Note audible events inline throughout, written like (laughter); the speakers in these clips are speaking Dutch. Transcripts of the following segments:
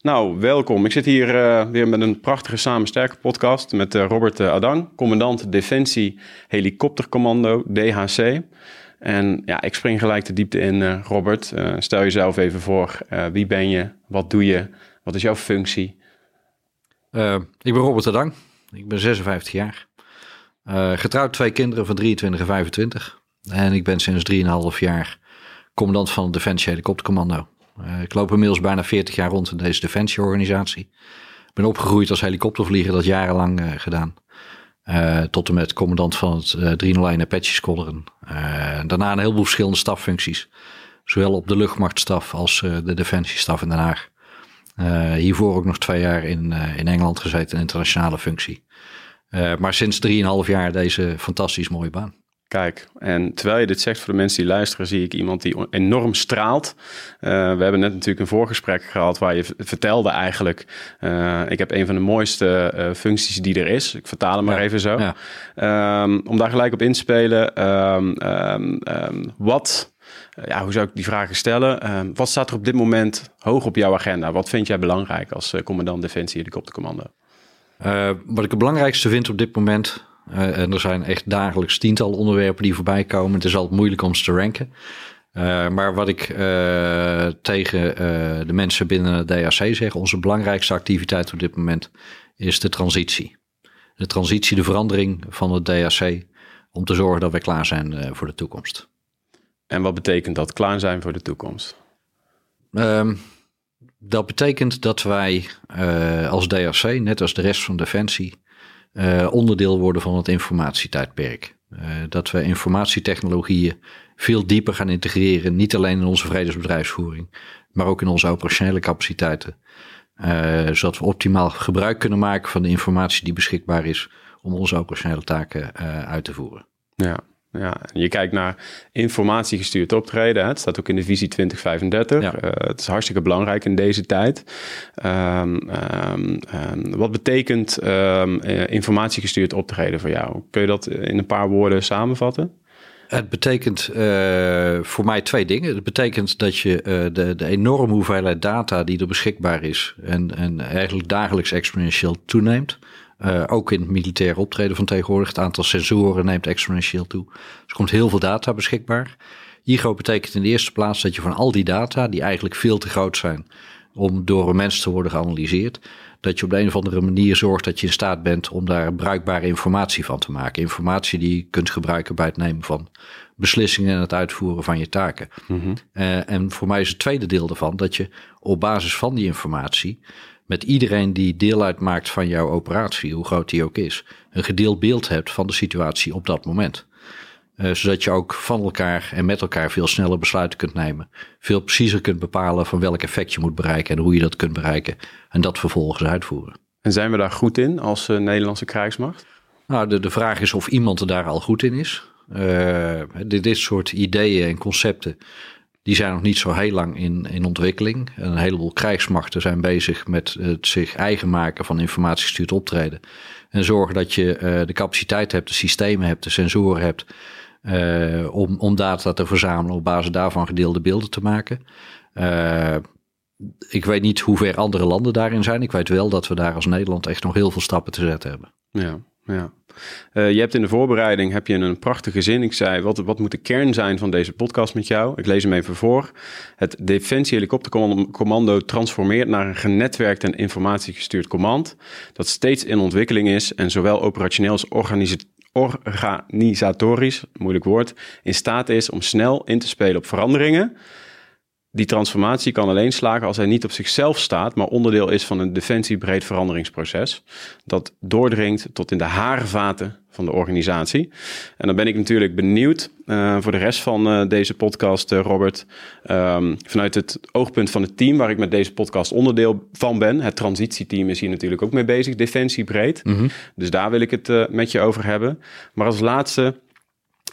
Nou, welkom. Ik zit hier uh, weer met een prachtige Samen Sterker podcast met uh, Robert uh, Adang, commandant Defensie Helikoptercommando DHC. En ja, ik spring gelijk de diepte in, Robert. stel jezelf even voor. wie ben je? Wat doe je? Wat is jouw functie? ik ben Robert Adang. Ik ben 56 jaar. getrouwd twee kinderen van 23 en 25. En ik ben sinds 3,5 jaar commandant van het Defensie Helikoptercommando. Uh, ik loop inmiddels bijna 40 jaar rond in deze defensieorganisatie. Ik ben opgegroeid als helikoptervlieger, dat jarenlang uh, gedaan. Uh, tot en met commandant van het uh, 301 Apache Squadron. daarna een heleboel verschillende staffuncties. Zowel op de luchtmachtstaf als de defensiestaf in Den Haag. hiervoor ook nog twee jaar in, in Engeland gezeten, een internationale functie. maar sinds 3,5 jaar deze fantastisch mooie baan. Kijk, en terwijl je dit zegt voor de mensen die luisteren, zie ik iemand die enorm straalt. Uh, we hebben net natuurlijk een voorgesprek gehad waar je vertelde eigenlijk, uh, ik heb een van de mooiste uh, functies die er is. Ik vertaal hem maar even zo. Ja. Um, om daar gelijk op in te spelen, um, um, wat, ja, hoe zou ik die vragen stellen? wat staat er op dit moment hoog op jouw agenda? Wat vind jij belangrijk als commandant Defensie Helikoptercommando? wat ik het belangrijkste vind op dit moment uh, en er zijn echt dagelijks tientallen onderwerpen die voorbij komen. Het is altijd moeilijk om ze te ranken. Uh, maar wat ik uh, tegen de mensen binnen het DAC zeg, onze belangrijkste activiteit op dit moment is de transitie. De transitie, de verandering van het DAC om te zorgen dat wij klaar zijn voor de toekomst. En wat betekent dat klaar zijn voor de toekomst? Ehm, dat betekent dat wij als DAC, net als de rest van Defensie, uh, onderdeel worden van het informatietijdperk. Uh, dat we informatietechnologieën veel dieper gaan integreren, niet alleen in onze vredesbedrijfsvoering, maar ook in onze operationele capaciteiten. Uh, zodat we optimaal gebruik kunnen maken van de informatie die beschikbaar is om onze operationele taken uit te voeren. Ja, ja, je kijkt naar informatiegestuurd optreden. Hè. Het staat ook in de visie 2035. Ja. Uh, het is hartstikke belangrijk in deze tijd. Um, um, wat betekent uh, informatiegestuurd optreden voor jou? Kun je dat in een paar woorden samenvatten? Het betekent uh, voor mij twee dingen. Het betekent dat je uh, de, de enorme hoeveelheid data die er beschikbaar is en, en eigenlijk dagelijks exponentieel toeneemt. Uh, ook in het militair optreden van tegenwoordig. Het aantal sensoren neemt exponentieel toe. Dus er komt heel veel data beschikbaar. IGO betekent in de eerste plaats dat je van al die data, die eigenlijk veel te groot zijn om door een mens te worden geanalyseerd, dat je op de een of andere manier zorgt dat je in staat bent om daar bruikbare informatie van te maken. Informatie die je kunt gebruiken bij het nemen van beslissingen en het uitvoeren van je taken. Mm -hmm. uh, en voor mij is het tweede deel daarvan dat je op basis van die informatie met iedereen die deel uitmaakt van jouw operatie, hoe groot die ook is, een gedeeld beeld hebt van de situatie op dat moment. Uh, zodat je ook van elkaar en met elkaar veel sneller besluiten kunt nemen. Veel preciezer kunt bepalen van welk effect je moet bereiken en hoe je dat kunt bereiken. En dat vervolgens uitvoeren. En zijn we daar goed in als uh, Nederlandse krijgsmacht? Nou, de, de vraag is of iemand er daar al goed in is. Uh, dit, dit soort ideeën en concepten die zijn nog niet zo heel lang in, in ontwikkeling. Een heleboel krijgsmachten zijn bezig met het zich eigen maken van informatiegestuurd optreden. En zorgen dat je uh, de capaciteit hebt, de systemen hebt, de sensoren hebt. Uh, om, om data te verzamelen, op basis daarvan gedeelde beelden te maken. Uh, ik weet niet hoe ver andere landen daarin zijn. Ik weet wel dat we daar als Nederland echt nog heel veel stappen te zetten hebben. Ja, ja. Uh, je hebt in de voorbereiding heb je een prachtige zin. Ik zei, wat, wat moet de kern zijn van deze podcast met jou? Ik lees hem even voor. Het Defensie Helikoptercommando transformeert naar een genetwerkt en informatiegestuurd command... dat steeds in ontwikkeling is en zowel operationeel als organisatorisch, moeilijk woord... in staat is om snel in te spelen op veranderingen die transformatie kan alleen slagen als hij niet op zichzelf staat, maar onderdeel is van een defensiebreed veranderingsproces. Dat doordringt tot in de haarvaten van de organisatie. En dan ben ik natuurlijk benieuwd uh, voor de rest van uh, deze podcast, uh, Robert. Um, vanuit het oogpunt van het team waar ik met deze podcast onderdeel van ben. Het transitieteam is hier natuurlijk ook mee bezig, defensie breed. Mm -hmm. Dus daar wil ik het met je over hebben. Maar als laatste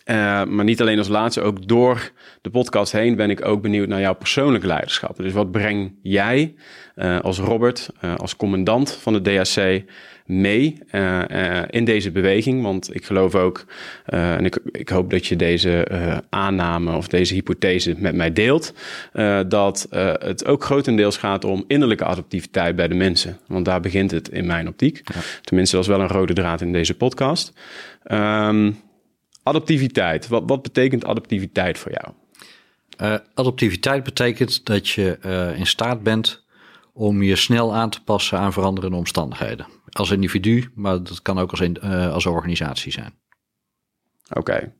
uh, maar niet alleen als laatste, ook door de podcast heen ben ik ook benieuwd naar jouw persoonlijke leiderschap. Dus wat breng jij uh, als Robert, uh, als commandant van de DHC mee in deze beweging? Want ik geloof ook, en ik, ik, hoop dat je deze aanname of deze hypothese met mij deelt, dat het ook grotendeels gaat om innerlijke adaptiviteit bij de mensen. Want daar begint het in mijn optiek. Ja. Tenminste, dat is wel een rode draad in deze podcast. Um, Adaptiviteit. Wat, wat betekent adaptiviteit voor jou? Uh, adaptiviteit betekent dat je uh, in staat bent om je snel aan te passen aan veranderende omstandigheden. Als individu, maar dat kan ook als, in, uh, als organisatie zijn. Oké.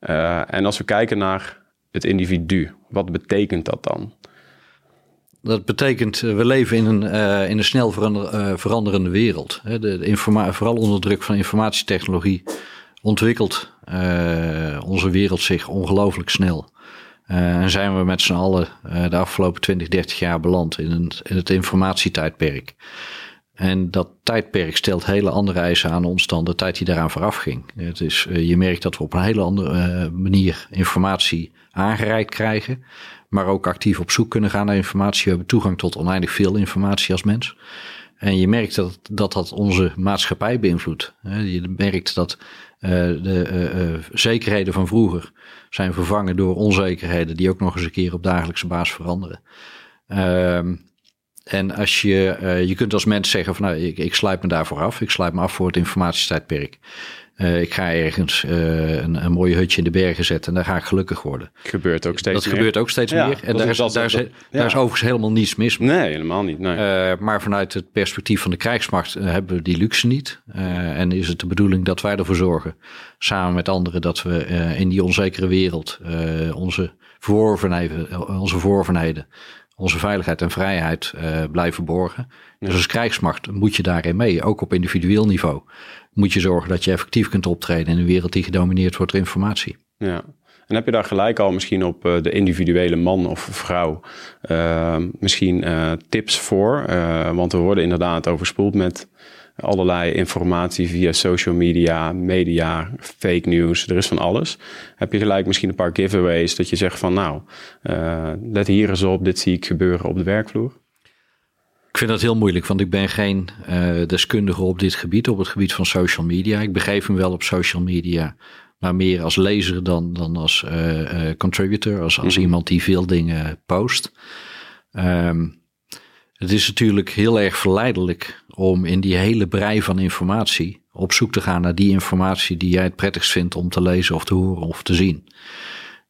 Okay. en als we kijken naar het individu, wat betekent dat dan? Dat betekent, we leven in een, in een snel verander, veranderende wereld. De, de vooral onder druk van informatietechnologie ontwikkelt uh, onze wereld zich ongelooflijk snel. Uh, en zijn we met z'n allen uh, de afgelopen 20, 30 jaar beland in, een, in het informatietijdperk. En dat tijdperk stelt hele andere eisen aan ons dan de tijd die daaraan vooraf ging. Het is, je merkt dat we op een hele andere manier informatie aangereikt krijgen. Maar ook actief op zoek kunnen gaan naar informatie. We hebben toegang tot oneindig veel informatie als mens. En je merkt dat dat, dat onze maatschappij beïnvloedt. Je merkt dat de uh, uh, zekerheden van vroeger zijn vervangen door onzekerheden die ook nog eens een keer op dagelijkse basis veranderen. Ehm, en als je, je kunt als mens zeggen van nou, ik, ik sluit me daarvoor af. Ik sluit me af voor het informatietijdperk. Uh, ik ga ergens uh, een, een mooi hutje in de bergen zetten en daar ga ik gelukkig worden. Gebeurt ook steeds dat meer. gebeurt ook steeds ja, meer. En daar is, daar, is, daar ja. is overigens helemaal niets mis mee. Nee, helemaal niet. Nee. Uh, maar vanuit het perspectief van de krijgsmacht hebben we die luxe niet. en is het de bedoeling dat wij ervoor zorgen, samen met anderen, dat we in die onzekere wereld onze verworvenheden, onze verworvenheden onze veiligheid en vrijheid uh, blijven borgen. Dus als krijgsmacht moet je daarin mee, ook op individueel niveau. Moet je zorgen dat je effectief kunt optreden in een wereld die gedomineerd wordt door informatie. Ja. En heb je daar gelijk al misschien op uh, de individuele man of vrouw uh, misschien tips voor? want we worden inderdaad overspoeld met allerlei informatie via social media, media, fake news, er is van alles. Heb je gelijk misschien een paar giveaways dat je zegt van nou, let hier eens op, dit zie ik gebeuren op de werkvloer? Ik vind dat heel moeilijk, want ik ben geen uh, deskundige op dit gebied, op het gebied van social media. Ik begeef me wel op social media, maar meer als lezer dan, dan als uh, contributor, als, als mm iemand die veel dingen post. Um, het is natuurlijk heel erg verleidelijk om in die hele brei van informatie op zoek te gaan naar die informatie die jij het prettigst vindt om te lezen of te horen of te zien.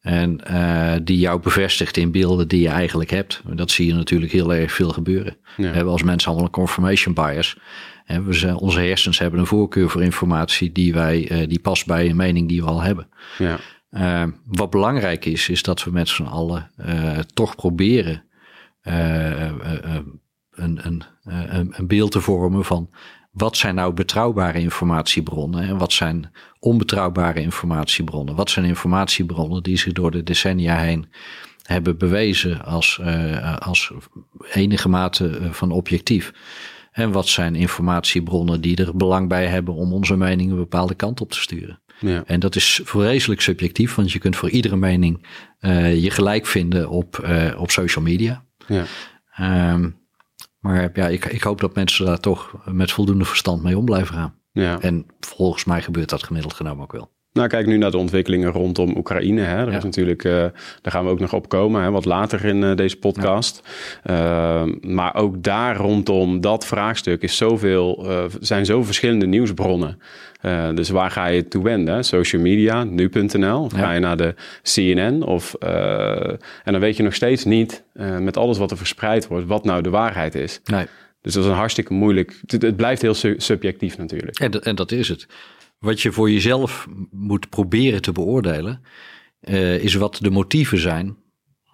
En uh, die jou bevestigt in beelden die je eigenlijk hebt. Dat zie je natuurlijk heel erg veel gebeuren. We hebben als mensen allemaal een confirmation bias. En we zijn, onze hersens hebben een voorkeur voor informatie die, wij, uh, die past bij een mening die we al hebben. Ja. Uh, wat belangrijk is, is dat we met z'n allen toch proberen een, een, een, een beeld te vormen van wat zijn nou betrouwbare informatiebronnen en wat zijn onbetrouwbare informatiebronnen? Wat zijn informatiebronnen die zich door de decennia heen hebben bewezen als, uh, als enige mate eh, van objectief? En wat zijn informatiebronnen die er belang bij hebben om onze mening een bepaalde kant op te sturen? Ja. En dat is vreselijk subjectief, want je kunt voor iedere mening uh, je gelijk vinden op, uh, op social media. Ja. Um, maar ja, ik, ik hoop dat mensen daar toch met voldoende verstand mee om blijven gaan. Ja. En volgens mij gebeurt dat gemiddeld genomen ook wel. Nou, kijk nu naar de ontwikkelingen rondom Oekraïne. Hè. Er is natuurlijk, uh, daar gaan we ook nog op komen, hè, wat later in uh, deze podcast. Ja. Uh, maar ook daar rondom dat vraagstuk is zoveel, zijn zo verschillende nieuwsbronnen. Dus waar ga je toe wenden? Social media, nu.nl, of ja. ga je naar de CNN? Of, en dan weet je nog steeds niet, met alles wat er verspreid wordt, wat nou de waarheid is. Nee. Dus dat is een hartstikke moeilijk. Het, het blijft heel su subjectief natuurlijk. En, en dat is het. Wat je voor jezelf moet proberen te beoordelen, is wat de motieven zijn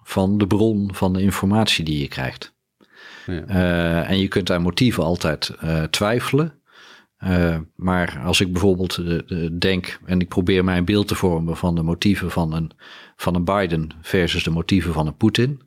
van de bron van de informatie die je krijgt. Ja. En je kunt aan motieven altijd uh, twijfelen. maar als ik bijvoorbeeld denk en ik probeer mij een beeld te vormen van de motieven van een, van een Biden versus de motieven van een Poetin.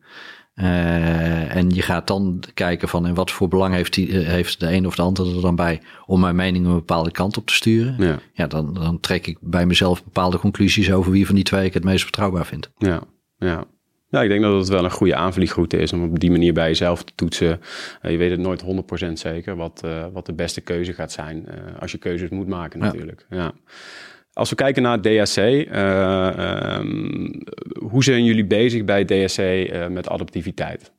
Uh, en je gaat dan kijken van in wat voor belang heeft, die, heeft de een of de ander er dan bij om mijn mening een bepaalde kant op te sturen. Ja, ja dan, dan trek ik bij mezelf bepaalde conclusies over wie van die twee ik het meest betrouwbaar vind. Ja, ja. Ja, ik denk dat het wel een goede aanvliegroute is om op die manier bij jezelf te toetsen. Uh, je weet het nooit 100% zeker wat, uh, wat de beste keuze gaat zijn. Uh, als je keuzes moet maken natuurlijk. Ja. Als we kijken naar DSC, ehm, hoe zijn jullie bezig bij DSC met adaptiviteit?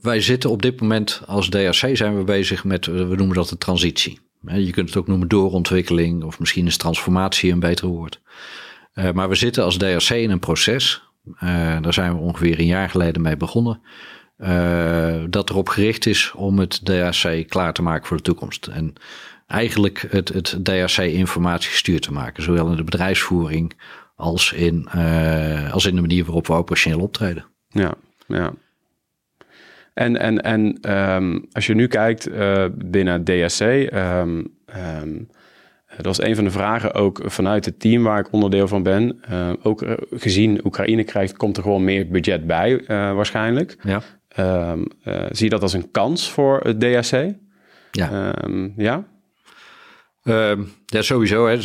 wij zitten op dit moment als DSC zijn we bezig met, we noemen dat de transitie. Je kunt het ook noemen doorontwikkeling of misschien is transformatie een beter woord. maar we zitten als DRC in een proces daar zijn we ongeveer een jaar geleden mee begonnen. Uh, dat erop gericht is om het DHC klaar te maken voor de toekomst. En eigenlijk het, het DHC informatiegestuurd te maken. Zowel in de bedrijfsvoering als in, uh, als in de manier waarop we operationeel optreden. Ja, ja. En, en, en um, als je nu kijkt binnen DHC... Um, um, dat was een van de vragen ook vanuit het team waar ik onderdeel van ben. Uh, ook gezien Oekraïne krijgt, komt er gewoon meer budget bij uh, waarschijnlijk. Ja. Um, uh, zie je dat als een kans voor het DHC? Ja. Um, ja? Um, ja, sowieso. Hè.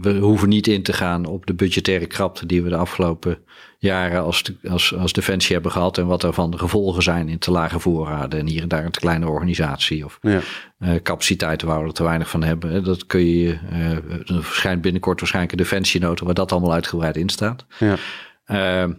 We hoeven niet in te gaan op de budgettaire krapte die we de afgelopen jaren als, als, als Defensie hebben gehad. En wat daarvan de gevolgen zijn in te lage voorraden. En hier en daar een te kleine organisatie. Of ja. uh, capaciteiten waar we er te weinig van hebben. Dat kun je, uh, er verschijnt binnenkort waarschijnlijk een Defensienota waar dat allemaal uitgebreid in staat. Ja. Uh,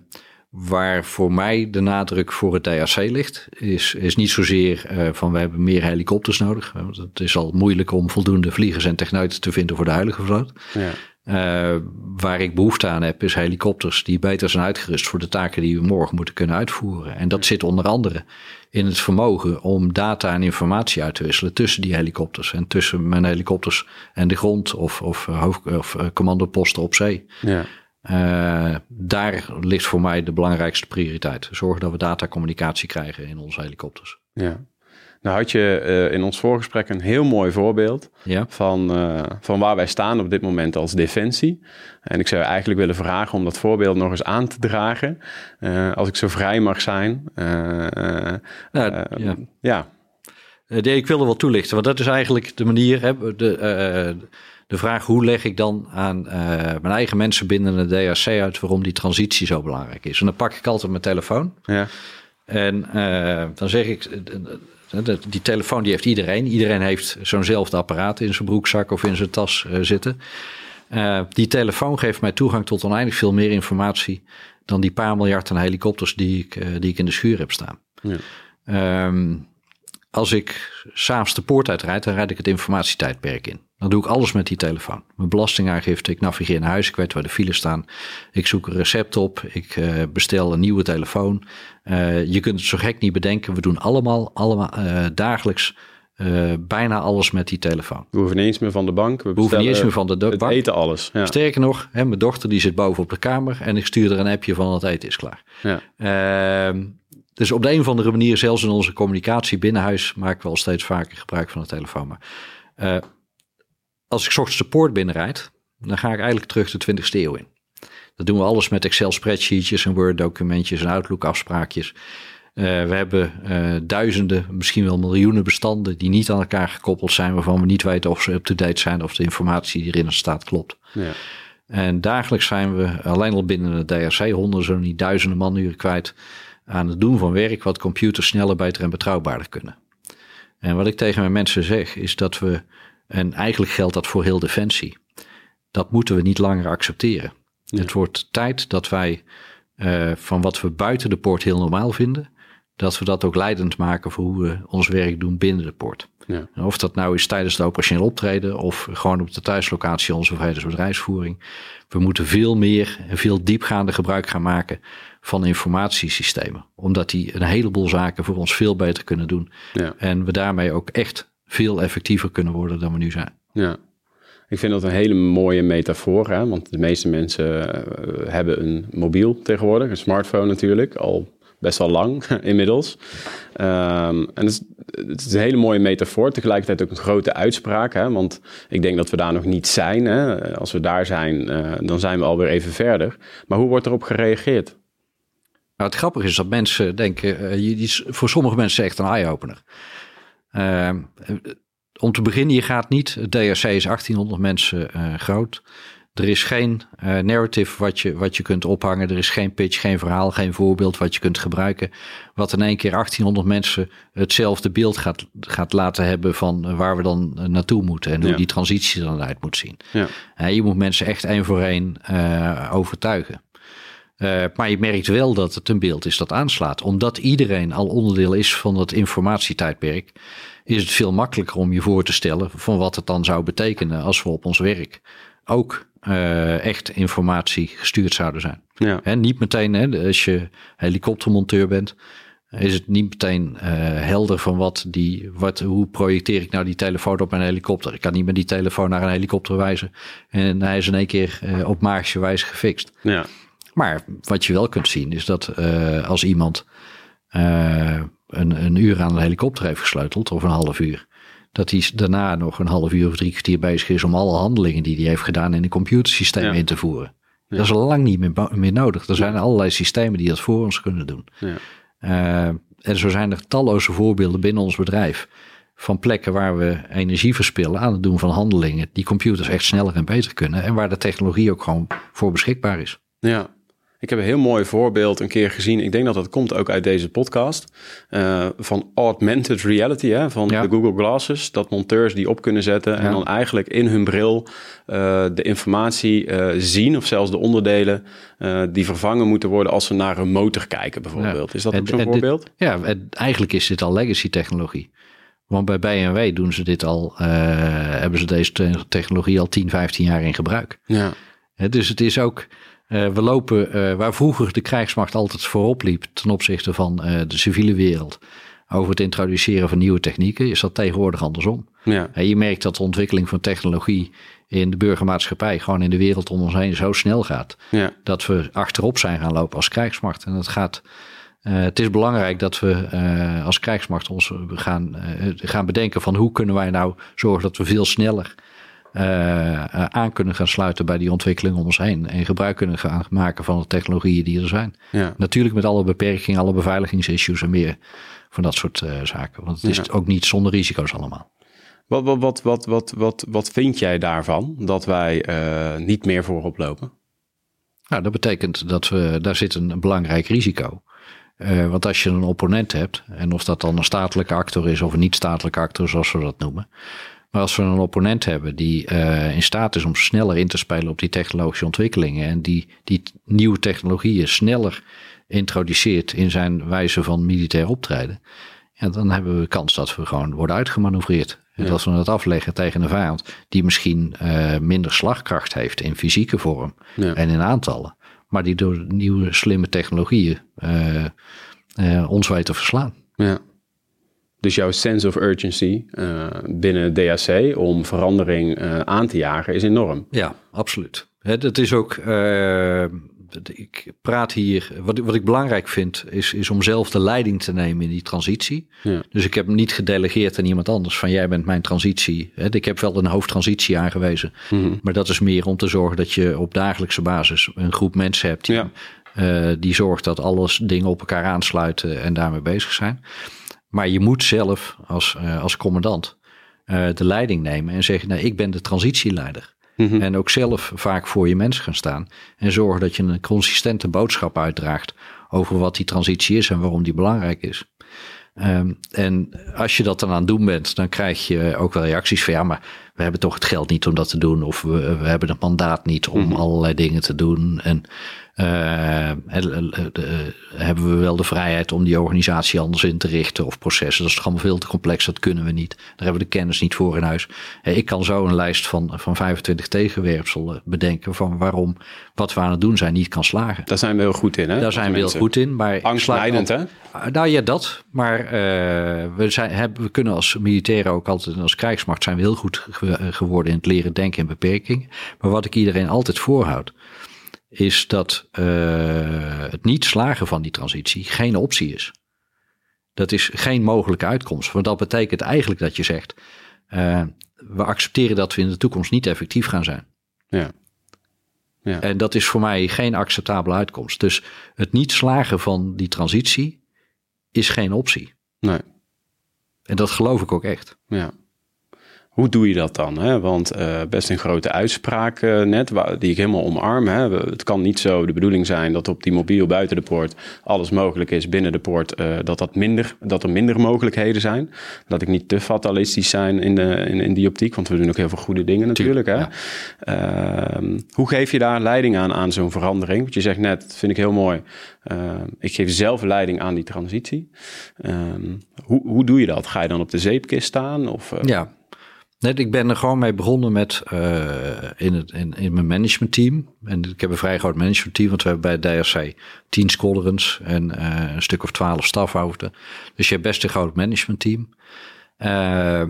Waar voor mij de nadruk voor het DRC ligt, is, is niet zozeer uh, van we hebben meer helikopters nodig. Want het is al moeilijk om voldoende vliegers en techneuten te vinden voor de huidige vloot. Ja. Uh, waar ik behoefte aan heb, is helikopters die beter zijn uitgerust voor de taken die we morgen moeten kunnen uitvoeren. En dat zit onder andere in het vermogen om data en informatie uit te wisselen tussen die helikopters en tussen mijn helikopters en de grond of, of, hoofd, of commandoposten op zee. Ja. Uh, daar ligt voor mij de belangrijkste prioriteit. Zorgen dat we datacommunicatie krijgen in onze helikopters. Ja. Nou had je uh, in ons voorgesprek een heel mooi voorbeeld ja. van, uh, van waar wij staan op dit moment als defensie. En ik zou eigenlijk willen vragen om dat voorbeeld nog eens aan te dragen. als ik zo vrij mag zijn. Nou, ja. ja. ik wil er wel toelichten, want dat is eigenlijk de manier. Hè, de, de vraag hoe leg ik dan aan uh, mijn eigen mensen binnen de DRC uit waarom die transitie zo belangrijk is. En dan pak ik altijd mijn telefoon. Ja. En uh, dan zeg ik, die telefoon die heeft iedereen. Iedereen heeft zo'nzelfde apparaat in zijn broekzak of in zijn tas zitten. die telefoon geeft mij toegang tot oneindig veel meer informatie dan die paar miljard aan helikopters die ik, die ik in de schuur heb staan. Ja. Um, als ik s'avonds de poort uitrijd, dan rijd ik het informatietijdperk in. Dan doe ik alles met die telefoon. Mijn belastingaangifte, ik navigeer naar huis, ik weet waar de files staan. Ik zoek een recept op, ik uh, bestel een nieuwe telefoon. Uh, je kunt het zo gek niet bedenken. We doen allemaal, allemaal uh, dagelijks bijna alles met die telefoon. We hoeven niet eens meer van de bank. We, we hoeven niet eens meer van de bank. We eten alles. Ja. Sterker nog, hè, mijn dochter die zit boven op de kamer en ik stuur er een appje van het eten is klaar. Ja. Ehm, dus op de een of andere manier, zelfs in onze communicatie binnenhuis, maken we al steeds vaker gebruik van de telefoon. Maar als ik ochtends de poort binnenrijd, dan ga ik eigenlijk terug de 20ste eeuw in. Dat doen we alles met Excel spreadsheetjes en Word documentjes en Outlook afspraakjes. Uh, we hebben uh, duizenden, misschien wel miljoenen bestanden die niet aan elkaar gekoppeld zijn, waarvan we niet weten of ze up-to-date zijn of de informatie die erin staat klopt. Ja. En dagelijks zijn we alleen al binnen de DRC honderden, zo niet duizenden manuren kwijt aan het doen van werk wat computers sneller, beter en betrouwbaarder kunnen. En wat ik tegen mijn mensen zeg, is dat we, en eigenlijk geldt dat voor heel Defensie, dat moeten we niet langer accepteren. Het wordt tijd dat wij uh, van wat we buiten de poort heel normaal vinden, dat we dat ook leidend maken voor hoe we ons werk doen binnen de poort. Ja. Of dat nou is tijdens de operationeel optreden of gewoon op de thuislocatie onze vredesbedrijfsvoering. We moeten veel meer en veel diepgaande gebruik gaan maken van informatiesystemen. Omdat die een heleboel zaken voor ons veel beter kunnen doen. Ja. En we daarmee ook echt veel effectiever kunnen worden dan we nu zijn. Ja. Ik vind dat een hele mooie metafoor, hè? want de meeste mensen uh, hebben een mobiel tegenwoordig, een smartphone natuurlijk, al best wel lang (laughs) inmiddels. Ehm, en het is, het is, een hele mooie metafoor, tegelijkertijd ook een grote uitspraak. Hè? Want ik denk dat we daar nog niet zijn. Hè? Als we daar zijn, uh, dan zijn we alweer even verder. Maar hoe wordt erop gereageerd? Nou, het grappige is dat mensen denken, uh, die is voor sommige mensen echt een eye-opener. Uh, om te beginnen, je gaat niet, het DRC is 1800 mensen uh, groot. Er is geen uh, narrative wat je, wat je kunt ophangen. Er is geen pitch, geen verhaal, geen voorbeeld wat je kunt gebruiken. Wat in één keer 1800 mensen hetzelfde beeld gaat, gaat laten hebben van waar we dan naartoe moeten. En hoe ja. die transitie dan uit moet zien. Ja. Uh, je moet mensen echt één voor één overtuigen. Uh, maar je merkt wel dat het een beeld is dat aanslaat. Omdat iedereen al onderdeel is van dat informatietijdperk, is het veel makkelijker om je voor te stellen van wat het dan zou betekenen als we op ons werk ook uh, echt informatie gestuurd zouden zijn. Ja. He, niet meteen, hè, als je helikoptermonteur bent, is het niet meteen uh, helder van wat die, wat, hoe projecteer ik nou die telefoon op mijn helikopter. Ik kan niet met die telefoon naar een helikopter wijzen en hij is in één keer uh, op magische wijze gefixt. Ja. Maar wat je wel kunt zien is dat uh, als iemand uh, een, een uur aan een helikopter heeft gesleuteld, of een half uur, dat hij daarna nog een half uur of drie kwartier bezig is om alle handelingen die hij heeft gedaan in een computersysteem ja. in te voeren. Ja. Dat is lang niet meer, meer nodig. Er zijn ja. allerlei systemen die dat voor ons kunnen doen. Uh, en zo zijn er talloze voorbeelden binnen ons bedrijf van plekken waar we energie verspillen aan het doen van handelingen die computers echt sneller en beter kunnen en waar de technologie ook gewoon voor beschikbaar is. Ja, ik heb een heel mooi voorbeeld een keer gezien. Ik denk dat dat komt ook uit deze podcast. Uh, van augmented reality, hè, van ja. de Google Glasses. Dat monteurs die op kunnen zetten ja. en dan eigenlijk in hun bril uh, de informatie uh, zien. Of zelfs de onderdelen die vervangen moeten worden als ze naar een motor kijken bijvoorbeeld. Ja. Is dat ook zo'n voorbeeld? Dit, ja, eigenlijk is dit al legacy technologie. Want bij BMW doen ze dit al, hebben ze deze technologie al 10, 15 jaar in gebruik. Ja. dus het is ook uh, we lopen uh, waar vroeger de krijgsmacht altijd voorop liep ten opzichte van uh, de civiele wereld. Over het introduceren van nieuwe technieken is dat tegenwoordig andersom. Ja. je merkt dat de ontwikkeling van technologie in de burgermaatschappij, gewoon in de wereld om ons heen, zo snel gaat. Ja. Dat we achterop zijn gaan lopen als krijgsmacht. En het gaat. het is belangrijk dat we als krijgsmacht ons gaan, gaan bedenken van hoe kunnen wij nou zorgen dat we veel sneller aan kunnen gaan sluiten bij die ontwikkeling om ons heen. En gebruik kunnen gaan maken van de technologieën die er zijn. Ja. Natuurlijk met alle beperkingen, alle beveiligingsissues en meer van dat soort uh, zaken. Want het is ja. ook niet zonder risico's allemaal. Wat, wat, wat, wat, wat, wat, wat vind jij daarvan dat wij uh, niet meer voorop lopen? Nou, dat betekent dat we, daar zit een, een belangrijk risico. Uh, want als je een opponent hebt, en of dat dan een statelijke actor is of een niet-statelijke actor, zoals we dat noemen, maar als we een opponent hebben die uh, in staat is om sneller in te spelen op die technologische ontwikkelingen en die, die nieuwe technologieën sneller introduceert in zijn wijze van militair optreden, ja, dan hebben we kans dat we gewoon worden uitgemanoeuvreerd. En dat we het afleggen tegen een vijand die misschien uh, minder slagkracht heeft in fysieke vorm ja. en in aantallen, maar die door nieuwe slimme technologieën uh, ons weet te verslaan. Ja. Dus jouw sense of urgency uh, binnen DAC om verandering uh, aan te jagen is enorm. Ja, absoluut. Het, is ook, uh, ik praat hier, wat, wat ik belangrijk vind, is, is om zelf de leiding te nemen in die transitie. Ja. Dus ik heb hem niet gedelegeerd aan iemand anders van jij bent mijn transitie. Ik heb wel een hoofdtransitie aangewezen, mm -hmm. maar dat is meer om te zorgen dat je op dagelijkse basis een groep mensen hebt die, ja. die zorgt dat alles dingen op elkaar aansluiten en daarmee bezig zijn. Maar je moet zelf als, uh, als commandant uh, de leiding nemen en zeggen: nou, ik ben de transitieleider. Mm -hmm. En ook zelf vaak voor je mensen gaan staan. En zorgen dat je een consistente boodschap uitdraagt over wat die transitie is en waarom die belangrijk is. Um, en als je dat dan aan het doen bent, dan krijg je ook wel reacties van ja, maar we hebben toch het geld niet om dat te doen. Of we, we hebben het mandaat niet om mm -hmm. allerlei dingen te doen. En hebben we wel de vrijheid om die organisatie anders in te richten of processen. Dat is toch allemaal veel te complex, dat kunnen we niet. Daar hebben we de kennis niet voor in huis. Ik kan zo een lijst van, van 25 tegenwerpselen bedenken van waarom wat we aan het doen zijn niet kan slagen. Daar zijn we heel goed in, hè? Daar zijn we heel goed in. Maar Angstleidend, hè? Nou ja, dat. Maar uh, we, zijn, hebben, we kunnen als militairen ook altijd, als krijgsmacht zijn we heel goed geworden in het leren denken en beperking. Maar wat ik iedereen altijd voorhoud is dat het niet slagen van die transitie geen optie is. Dat is geen mogelijke uitkomst. Want dat betekent eigenlijk dat je zegt: we accepteren dat we in de toekomst niet effectief gaan zijn. Ja. Ja. En dat is voor mij geen acceptabele uitkomst. Dus het niet slagen van die transitie is geen optie. Nee. En dat geloof ik ook echt. Ja. Hoe doe je dat dan? Hè? Want uh, best een grote uitspraak uh, net, waar, die ik helemaal omarm. Hè? Het kan niet zo de bedoeling zijn dat op die mobiel buiten de poort alles mogelijk is. Binnen de poort uh, dat, dat, minder, dat er minder mogelijkheden zijn. Dat ik niet te fatalistisch zijn in, de, in, in die optiek. Want we doen ook heel veel goede dingen natuurlijk. Hè? Ja. hoe geef je daar leiding aan, aan zo'n verandering? Want je zegt net, vind ik heel mooi. ik geef zelf leiding aan die transitie. hoe, hoe doe je dat? Ga je dan op de zeepkist staan? Of, ja, Ik ben er gewoon mee begonnen met uh, in, het, in, in mijn managementteam. En ik heb een vrij groot managementteam, want we hebben bij DRC tien squadrons en uh, een stuk of twaalf stafhoofden. Dus je hebt best een groot managementteam. Uh,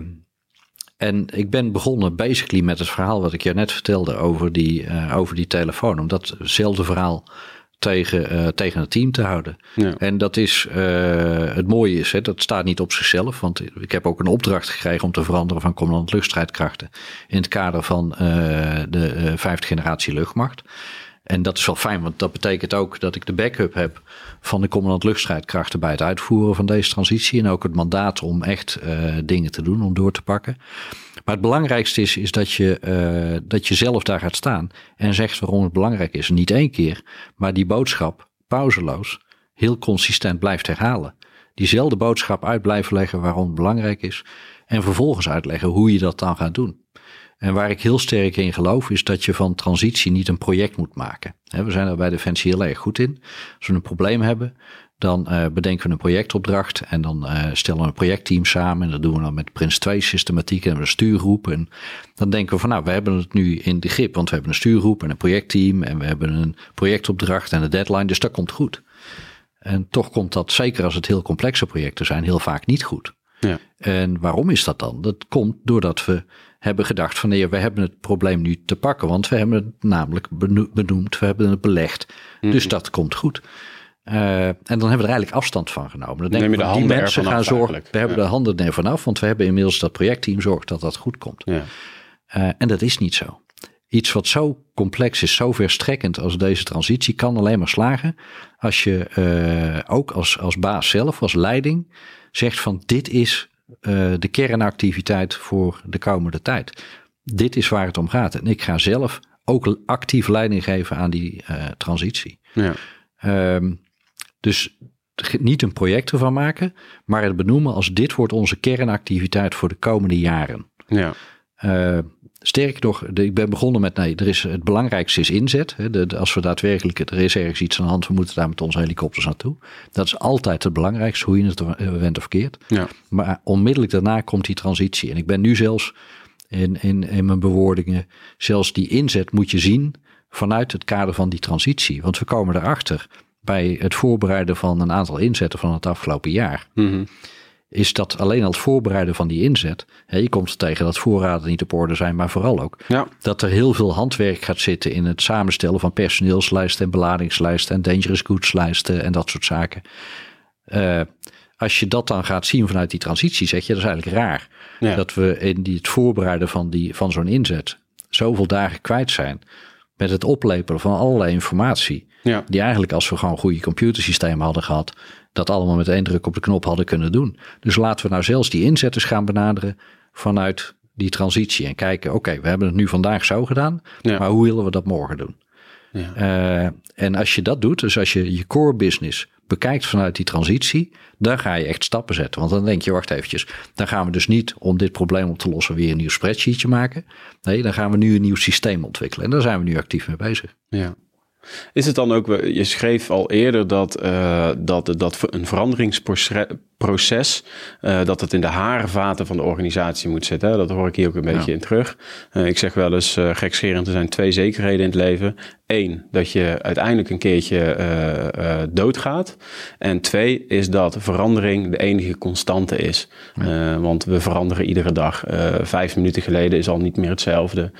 en ik ben begonnen basically met het verhaal wat ik je net vertelde over die, over die telefoon. Omdat hetzelfde verhaal tegen, uh, tegen het team te houden. Ja. En dat is, uh, het mooie is, hè, dat staat niet op zichzelf. Want ik heb ook een opdracht gekregen om te veranderen van commandant luchtstrijdkrachten. In het kader van uh, de vijfde generatie luchtmacht. En dat is wel fijn, want dat betekent ook dat ik de backup heb van de commandant luchtstrijdkrachten bij het uitvoeren van deze transitie. En ook het mandaat om echt dingen te doen, om door te pakken. Maar het belangrijkste is, is dat, je, uh, dat je zelf daar gaat staan en zegt waarom het belangrijk is. niet één keer, maar die boodschap pauzeloos, heel consistent blijft herhalen. Diezelfde boodschap uit blijven leggen waarom het belangrijk is. En vervolgens uitleggen hoe je dat dan gaat doen. En waar ik heel sterk in geloof, is dat je van transitie niet een project moet maken. We zijn er bij Defensie heel erg goed in. Als we een probleem hebben, dan uh, bedenken we een projectopdracht en dan uh, stellen we een projectteam samen. En dat doen we dan met Prins 2 systematiek en een stuurgroep. En dan denken we van nou, we hebben het nu in de grip, want we hebben een stuurgroep en een projectteam en we hebben een projectopdracht en een deadline, dus dat komt goed. En toch komt dat, zeker als het heel complexe projecten zijn, heel vaak niet goed. Ja. En waarom is dat dan? Dat komt doordat we hebben gedacht van nee, we hebben het probleem nu te pakken, want we hebben het namelijk benoemd, we hebben het belegd. Mm Dus dat komt goed. Uh, en dan hebben we er eigenlijk afstand van genomen. Dan denken we, die mensen gaan zorgen. We hebben de handen er vanaf, want we hebben inmiddels dat projectteam zorgt dat dat goed komt. Ja. Uh, en dat is niet zo. Iets wat zo complex is, zo verstrekkend als deze transitie, kan alleen maar slagen als je uh, ook als, als baas zelf, als leiding, zegt van dit is de kernactiviteit voor de komende tijd. Dit is waar het om gaat. En ik ga zelf ook actief leiding geven aan die transitie. Ja. Ehm, dus niet een project ervan maken, maar het benoemen als dit wordt onze kernactiviteit voor de komende jaren. Ja. Uh, sterker nog, ik ben begonnen met nee, er is, het belangrijkste is inzet. Hè, de, als we daadwerkelijk, er is ergens iets aan de hand, we moeten daar met onze helikopters naartoe. Dat is altijd het belangrijkste, hoe je het went of keert. Ja. Maar onmiddellijk daarna komt die transitie. En ik ben nu zelfs in, in, in mijn bewoordingen, zelfs die inzet moet je zien vanuit het kader van die transitie. Want we komen erachter bij het voorbereiden van een aantal inzetten van het afgelopen jaar. Mhm. Is dat alleen al het voorbereiden van die inzet. Hè, je komt tegen dat voorraden niet op orde zijn, maar vooral ook ja. dat er heel veel handwerk gaat zitten in het samenstellen van personeelslijsten en beladingslijsten en dangerous goods lijsten en dat soort zaken. Uh, als je dat dan gaat zien vanuit die transitie, zeg je dat is eigenlijk raar. Ja. Dat we in die, het voorbereiden van, die, van zo'n inzet zoveel dagen kwijt zijn met het oplepelen van allerlei informatie. Ja. Die eigenlijk als we gewoon goede computersystemen hadden gehad, dat allemaal met één druk op de knop hadden kunnen doen. Dus laten we nou zelfs die inzetters gaan benaderen vanuit die transitie. En kijken, oké, we hebben het nu vandaag zo gedaan, Ja. maar hoe willen we dat morgen doen? Ja. Eh, en als je dat doet, dus als je je core business bekijkt vanuit die transitie, dan ga je echt stappen zetten. Want dan denk je, wacht eventjes, dan gaan we dus niet om dit probleem op te lossen weer een nieuw spreadsheetje maken. Nee, dan gaan we nu een nieuw systeem ontwikkelen. En daar zijn we nu actief mee bezig. Ja. Is het dan ook, je schreef al eerder dat, uh, dat, dat een proces, uh, dat het in de haarvaten van de organisatie moet zitten. Dat hoor ik hier ook een beetje in terug. Uh, ik zeg wel eens, uh, gekscherend, er zijn twee zekerheden in het leven. Eén, dat je uiteindelijk een keertje doodgaat. En twee, is dat verandering de enige constante is. Ja. want we veranderen iedere dag. vijf minuten geleden is al niet meer hetzelfde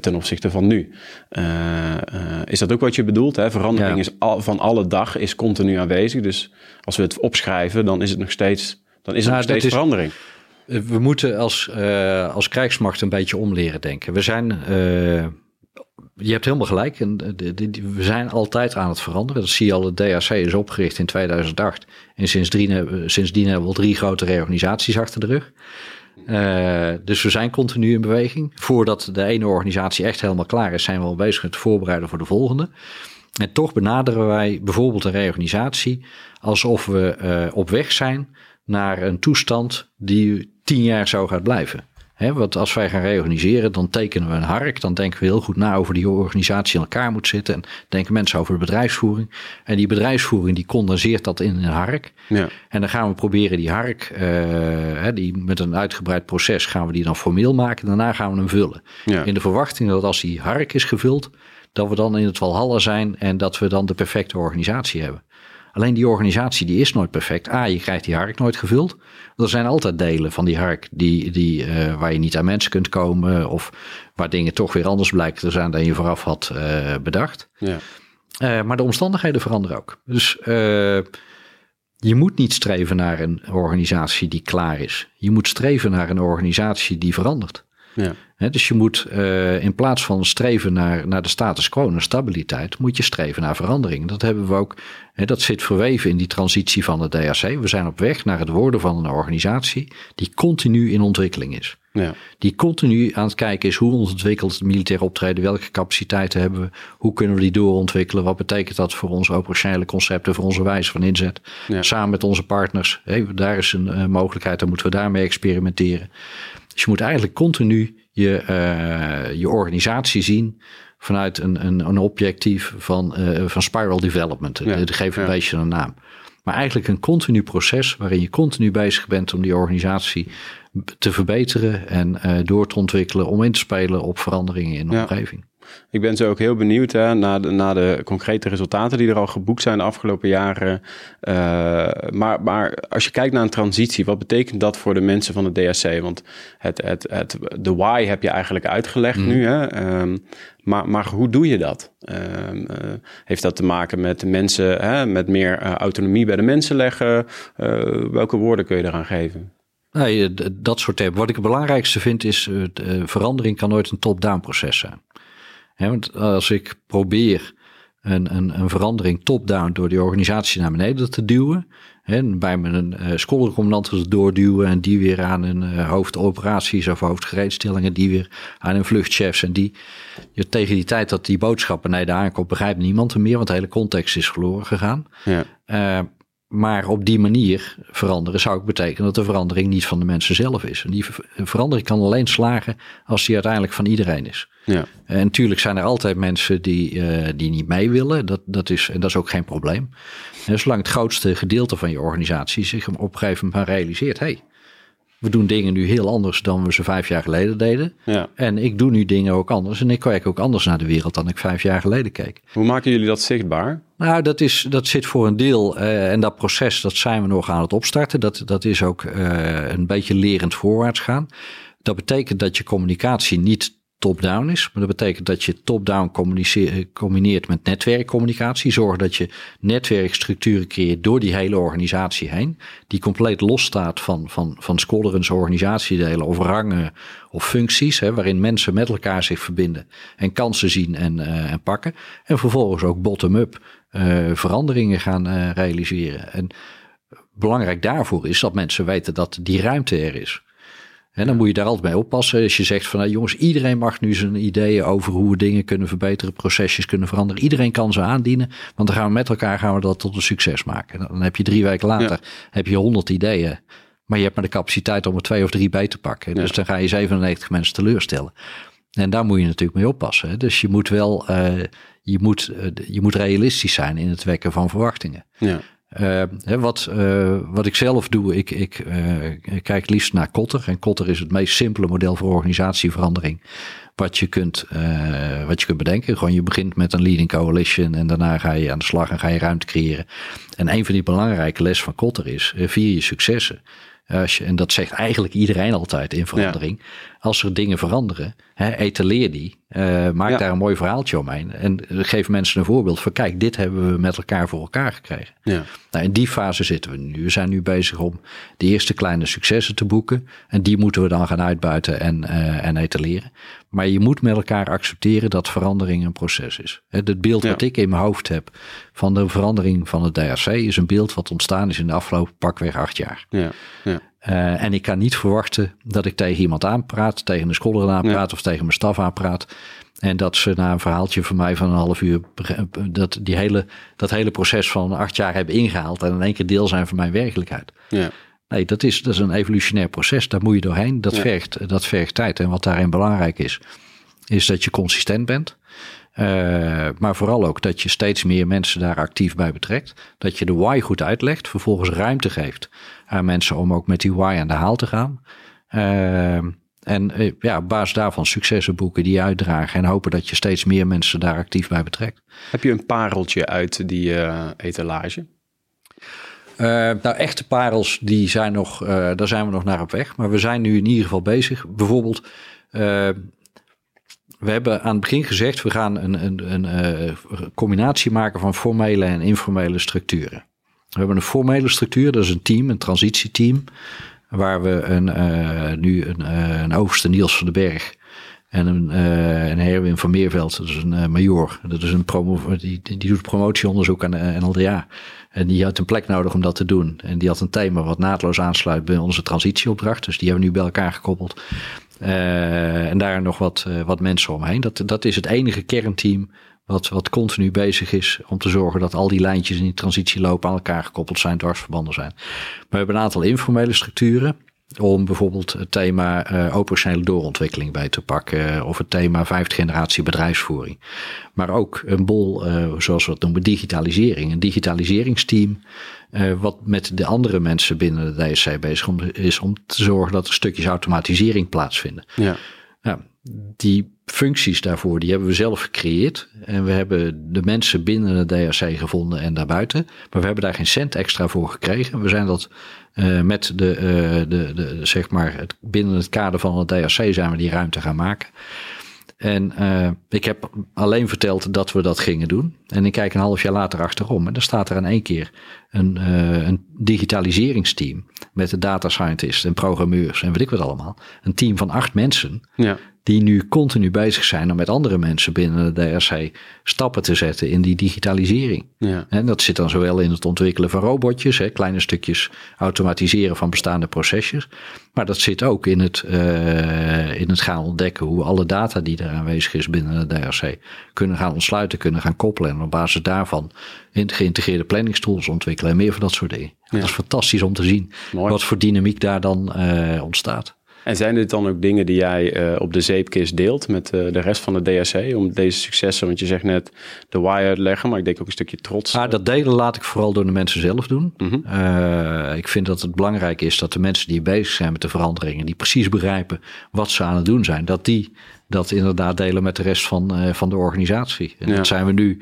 ten opzichte van nu. is dat ook wat je bedoelt? Hè? Verandering ja. is al, van alle dag, is continu aanwezig. Dus als we het opschrijven, dan is het nog steeds, dan is er nou, nog steeds verandering. Eh, we moeten als, uh, als krijgsmacht een beetje omleren denken. We zijn, uh, je hebt helemaal gelijk, en, we zijn altijd aan het veranderen. Dat zie je al, de DAC is opgericht in 2008. En sindsdien, sindsdien hebben we al drie grote reorganisaties achter de rug. Uh, dus we zijn continu in beweging. Voordat de ene organisatie echt helemaal klaar is, zijn we al bezig met het voorbereiden voor de volgende. En toch benaderen wij bijvoorbeeld een reorganisatie alsof we uh, op weg zijn naar een toestand die tien jaar zo gaat blijven. He, want als wij gaan reorganiseren, dan tekenen we een hark. Dan denken we heel goed na over die organisatie in elkaar moet zitten. En denken mensen over de bedrijfsvoering. En die bedrijfsvoering die condenseert dat in een hark. Ja. En dan gaan we proberen die hark, uh, die met een uitgebreid proces, gaan we die dan formeel maken. Daarna gaan we hem vullen. Ja. In de verwachting dat als die hark is gevuld, dat we dan in het Valhalla zijn en dat we dan de perfecte organisatie hebben. Alleen die organisatie die is nooit perfect. A, je krijgt die hark nooit gevuld. Er zijn altijd delen van die hark die, die, uh, waar je niet aan mensen kunt komen. Of waar dingen toch weer anders blijken te zijn dan je vooraf had uh, bedacht. Ja. Uh, maar de omstandigheden veranderen ook. Dus je moet niet streven naar een organisatie die klaar is. Je moet streven naar een organisatie die verandert. Ja. dus je moet uh, in plaats van streven naar, naar de status quo, naar stabiliteit, moet je streven naar verandering. Dat hebben we ook, he, dat zit verweven in die transitie van de DAC. We zijn op weg naar het worden van een organisatie die continu in ontwikkeling is. Ja. Die continu aan het kijken is hoe ontwikkelt het militair optreden, welke capaciteiten hebben we, hoe kunnen we die doorontwikkelen, wat betekent dat voor onze operationele concepten, voor onze wijze van inzet, ja. samen met onze partners. Hey, daar is een uh, mogelijkheid, dan moeten we daarmee experimenteren. Dus je moet eigenlijk continu je, uh, je organisatie zien vanuit een, een, een objectief van, uh, van spiral development. Ja, Dat geeft een beetje een naam. Maar eigenlijk een continu proces waarin je continu bezig bent om die organisatie te verbeteren en uh, door te ontwikkelen om in te spelen op veranderingen in de ja. omgeving. Ik ben zo ook heel benieuwd hè, naar, de, naar de concrete resultaten die er al geboekt zijn de afgelopen jaren. Uh, maar, maar als je kijkt naar een transitie, wat betekent dat voor de mensen van de DSC? Want het, het, het, de why heb je eigenlijk uitgelegd mm. nu. Hè? Um, maar, maar hoe doe je dat? Um, uh, heeft dat te maken met mensen, hè, met meer uh, autonomie bij de mensen leggen? welke woorden kun je eraan geven? Nee, dat soort thema's. Wat ik het belangrijkste vind is, verandering kan nooit een top-down proces zijn want als ik probeer een, een, een verandering top-down door die organisatie naar beneden te duwen. en bij mijn uh, schoolcommandant te doorduwen en die weer aan een uh, hoofdoperaties of hoofdgereedstellingen, die weer aan een vluchtchefs. En die je, tegen die tijd dat die boodschap beneden aankomt, begrijpt niemand er meer, want de hele context is verloren gegaan. Ja. Uh, maar op die manier veranderen zou ook betekenen dat de verandering niet van de mensen zelf is. En die verandering kan alleen slagen als die uiteindelijk van iedereen is. Ja. En natuurlijk zijn er altijd mensen die, uh, die niet mee willen. Dat, dat is, en dat is ook geen probleem. En zolang het grootste gedeelte van je organisatie zich op een gegeven moment realiseert: hey, we doen dingen nu heel anders dan we ze vijf jaar geleden deden. Ja. En ik doe nu dingen ook anders. En ik kijk ook anders naar de wereld dan ik vijf jaar geleden keek. Hoe maken jullie dat zichtbaar? Nou, dat, is, dat zit voor een deel. Uh, en dat proces, dat zijn we nog aan het opstarten. Dat, dat is ook uh, een beetje lerend voorwaarts gaan. Dat betekent dat je communicatie niet top-down is. Maar dat betekent dat je top-down combineert met netwerkcommunicatie. Zorg dat je netwerkstructuren creëert door die hele organisatie heen. Die compleet losstaat van, van, van squadrons, organisatiedelen of rangen of functies. Hè, waarin mensen met elkaar zich verbinden en kansen zien en, uh, en pakken. En vervolgens ook bottom-up uh, veranderingen gaan uh, realiseren. En belangrijk daarvoor is dat mensen weten dat die ruimte er is. En dan moet je daar altijd mee oppassen. Als je zegt van nou, jongens, iedereen mag nu zijn ideeën over hoe we dingen kunnen verbeteren, procesjes kunnen veranderen. Iedereen kan ze aandienen. Want dan gaan we met elkaar gaan we dat tot een succes maken. Dan heb je drie weken later heb je honderd ideeën. Maar je hebt maar de capaciteit om er twee of drie bij te pakken. Dus dan ga je 97 mensen teleurstellen. En daar moet je natuurlijk mee oppassen. Dus je moet wel, uh, je, moet, uh, je moet realistisch zijn in het wekken van verwachtingen. Ja. Uh, hè, wat, uh, wat ik zelf doe, ik, ik uh, kijk liefst naar Kotter. En Kotter is het meest simpele model voor organisatieverandering. Wat je, kunt, wat je kunt bedenken. Gewoon je begint met een leading coalition en daarna ga je aan de slag en ga je ruimte creëren. En een van die belangrijke les van Kotter is, vier je successen. Als je, en dat zegt eigenlijk iedereen altijd in verandering. Als er dingen veranderen, hè, etaleer die. Uh, maak daar een mooi verhaaltje omheen. En geef mensen een voorbeeld van: kijk, dit hebben we met elkaar voor elkaar gekregen. Ja. Nou, in die fase zitten we nu. We zijn nu bezig om de eerste kleine successen te boeken. En die moeten we dan gaan uitbuiten en, uh, en etaleren. Maar je moet met elkaar accepteren dat verandering een proces is. Het beeld wat ik in mijn hoofd heb van de verandering van het DRC is een beeld wat ontstaan is in de afgelopen pakweg acht jaar. Ja. Ja. Uh, en ik kan niet verwachten dat ik tegen iemand aanpraat, tegen een scholar aanpraat of tegen mijn staf aanpraat. En dat ze na een verhaaltje van mij van een half uur dat, die hele, dat hele proces van acht jaar hebben ingehaald en in één keer deel zijn van mijn werkelijkheid. Ja. Nee, dat is, dat is een evolutionair proces. Daar moet je doorheen. Dat, vergt, dat vergt tijd. En wat daarin belangrijk is, is dat je consistent bent. Uh, maar vooral ook dat je steeds meer mensen daar actief bij betrekt. Dat je de why goed uitlegt. Vervolgens ruimte geeft aan mensen om ook met die why aan de haal te gaan. Uh, en eh, ja, op basis daarvan successen boeken die uitdragen. En hopen dat je steeds meer mensen daar actief bij betrekt. Heb je een pareltje uit die uh, etalage? Uh, nou, echte parels, die zijn nog, uh, daar zijn we nog naar op weg. Maar we zijn nu in ieder geval bezig. Bijvoorbeeld, uh, we hebben aan het begin gezegd, we gaan een, een, een combinatie maken van formele en informele structuren. We hebben een formele structuur, dat is een team, een transitieteam. Waar we een, nu een, een overste Niels van den Berg en een, uh, een Herwin van Meerveld, dat is een uh, major. Dat is een promo, die, die doet promotieonderzoek aan de NLDA. En die had een plek nodig om dat te doen. En die had een thema wat naadloos aansluit bij onze transitieopdracht. Dus die hebben we nu bij elkaar gekoppeld. Uh, en daar nog wat, wat mensen omheen. Dat, dat is het enige kernteam wat, wat continu bezig is om te zorgen dat al die lijntjes in die transitie lopen aan elkaar gekoppeld zijn, dwarsverbanden zijn. Maar we hebben een aantal informele structuren om bijvoorbeeld het thema uh, operationele doorontwikkeling bij te pakken. Of het thema vijfde generatie bedrijfsvoering. Maar ook een bol, uh, zoals we het noemen, digitalisering. Een digitaliseringsteam. Uh, wat met de andere mensen binnen de DSC bezig is om te zorgen dat er stukjes automatisering plaatsvinden. Ja. Nou, die functies daarvoor, die hebben we zelf gecreëerd. En we hebben de mensen binnen de DRC gevonden en daarbuiten. Maar we hebben daar geen cent extra voor gekregen. We zijn dat uh, met de, uh, de, de, zeg maar, het, binnen het kader van het DRC zijn we die ruimte gaan maken. En uh, ik heb alleen verteld dat we dat gingen doen. En ik kijk een half jaar later achterom. En dan staat er in één keer een, een digitaliseringsteam. Met de data scientists en programmeurs en weet ik wat allemaal. Een team van acht mensen. Ja die nu continu bezig zijn om met andere mensen binnen de DRC stappen te zetten in die digitalisering. Ja. En dat zit dan zowel in het ontwikkelen van robotjes, hè, kleine stukjes automatiseren van bestaande procesjes. Maar dat zit ook in het, uh, in het gaan ontdekken hoe alle data die er aanwezig is binnen de DRC kunnen gaan ontsluiten, kunnen gaan koppelen. En op basis daarvan geïntegreerde planningstools ontwikkelen en meer van dat soort dingen. Dat is fantastisch om te zien Mooi. wat voor dynamiek daar dan uh, ontstaat. En zijn dit dan ook dingen die jij uh, op de zeepkist deelt met uh, de rest van de DSC om deze successen, want je zegt net de wire uitleggen, maar ik denk ook een stukje trots. Ah, dat delen laat ik vooral door de mensen zelf doen. Mm -hmm. uh, ik vind dat het belangrijk is dat de mensen die bezig zijn met de veranderingen, die precies begrijpen wat ze aan het doen zijn, dat die dat inderdaad delen met de rest van, van de organisatie. En ja. dat zijn we nu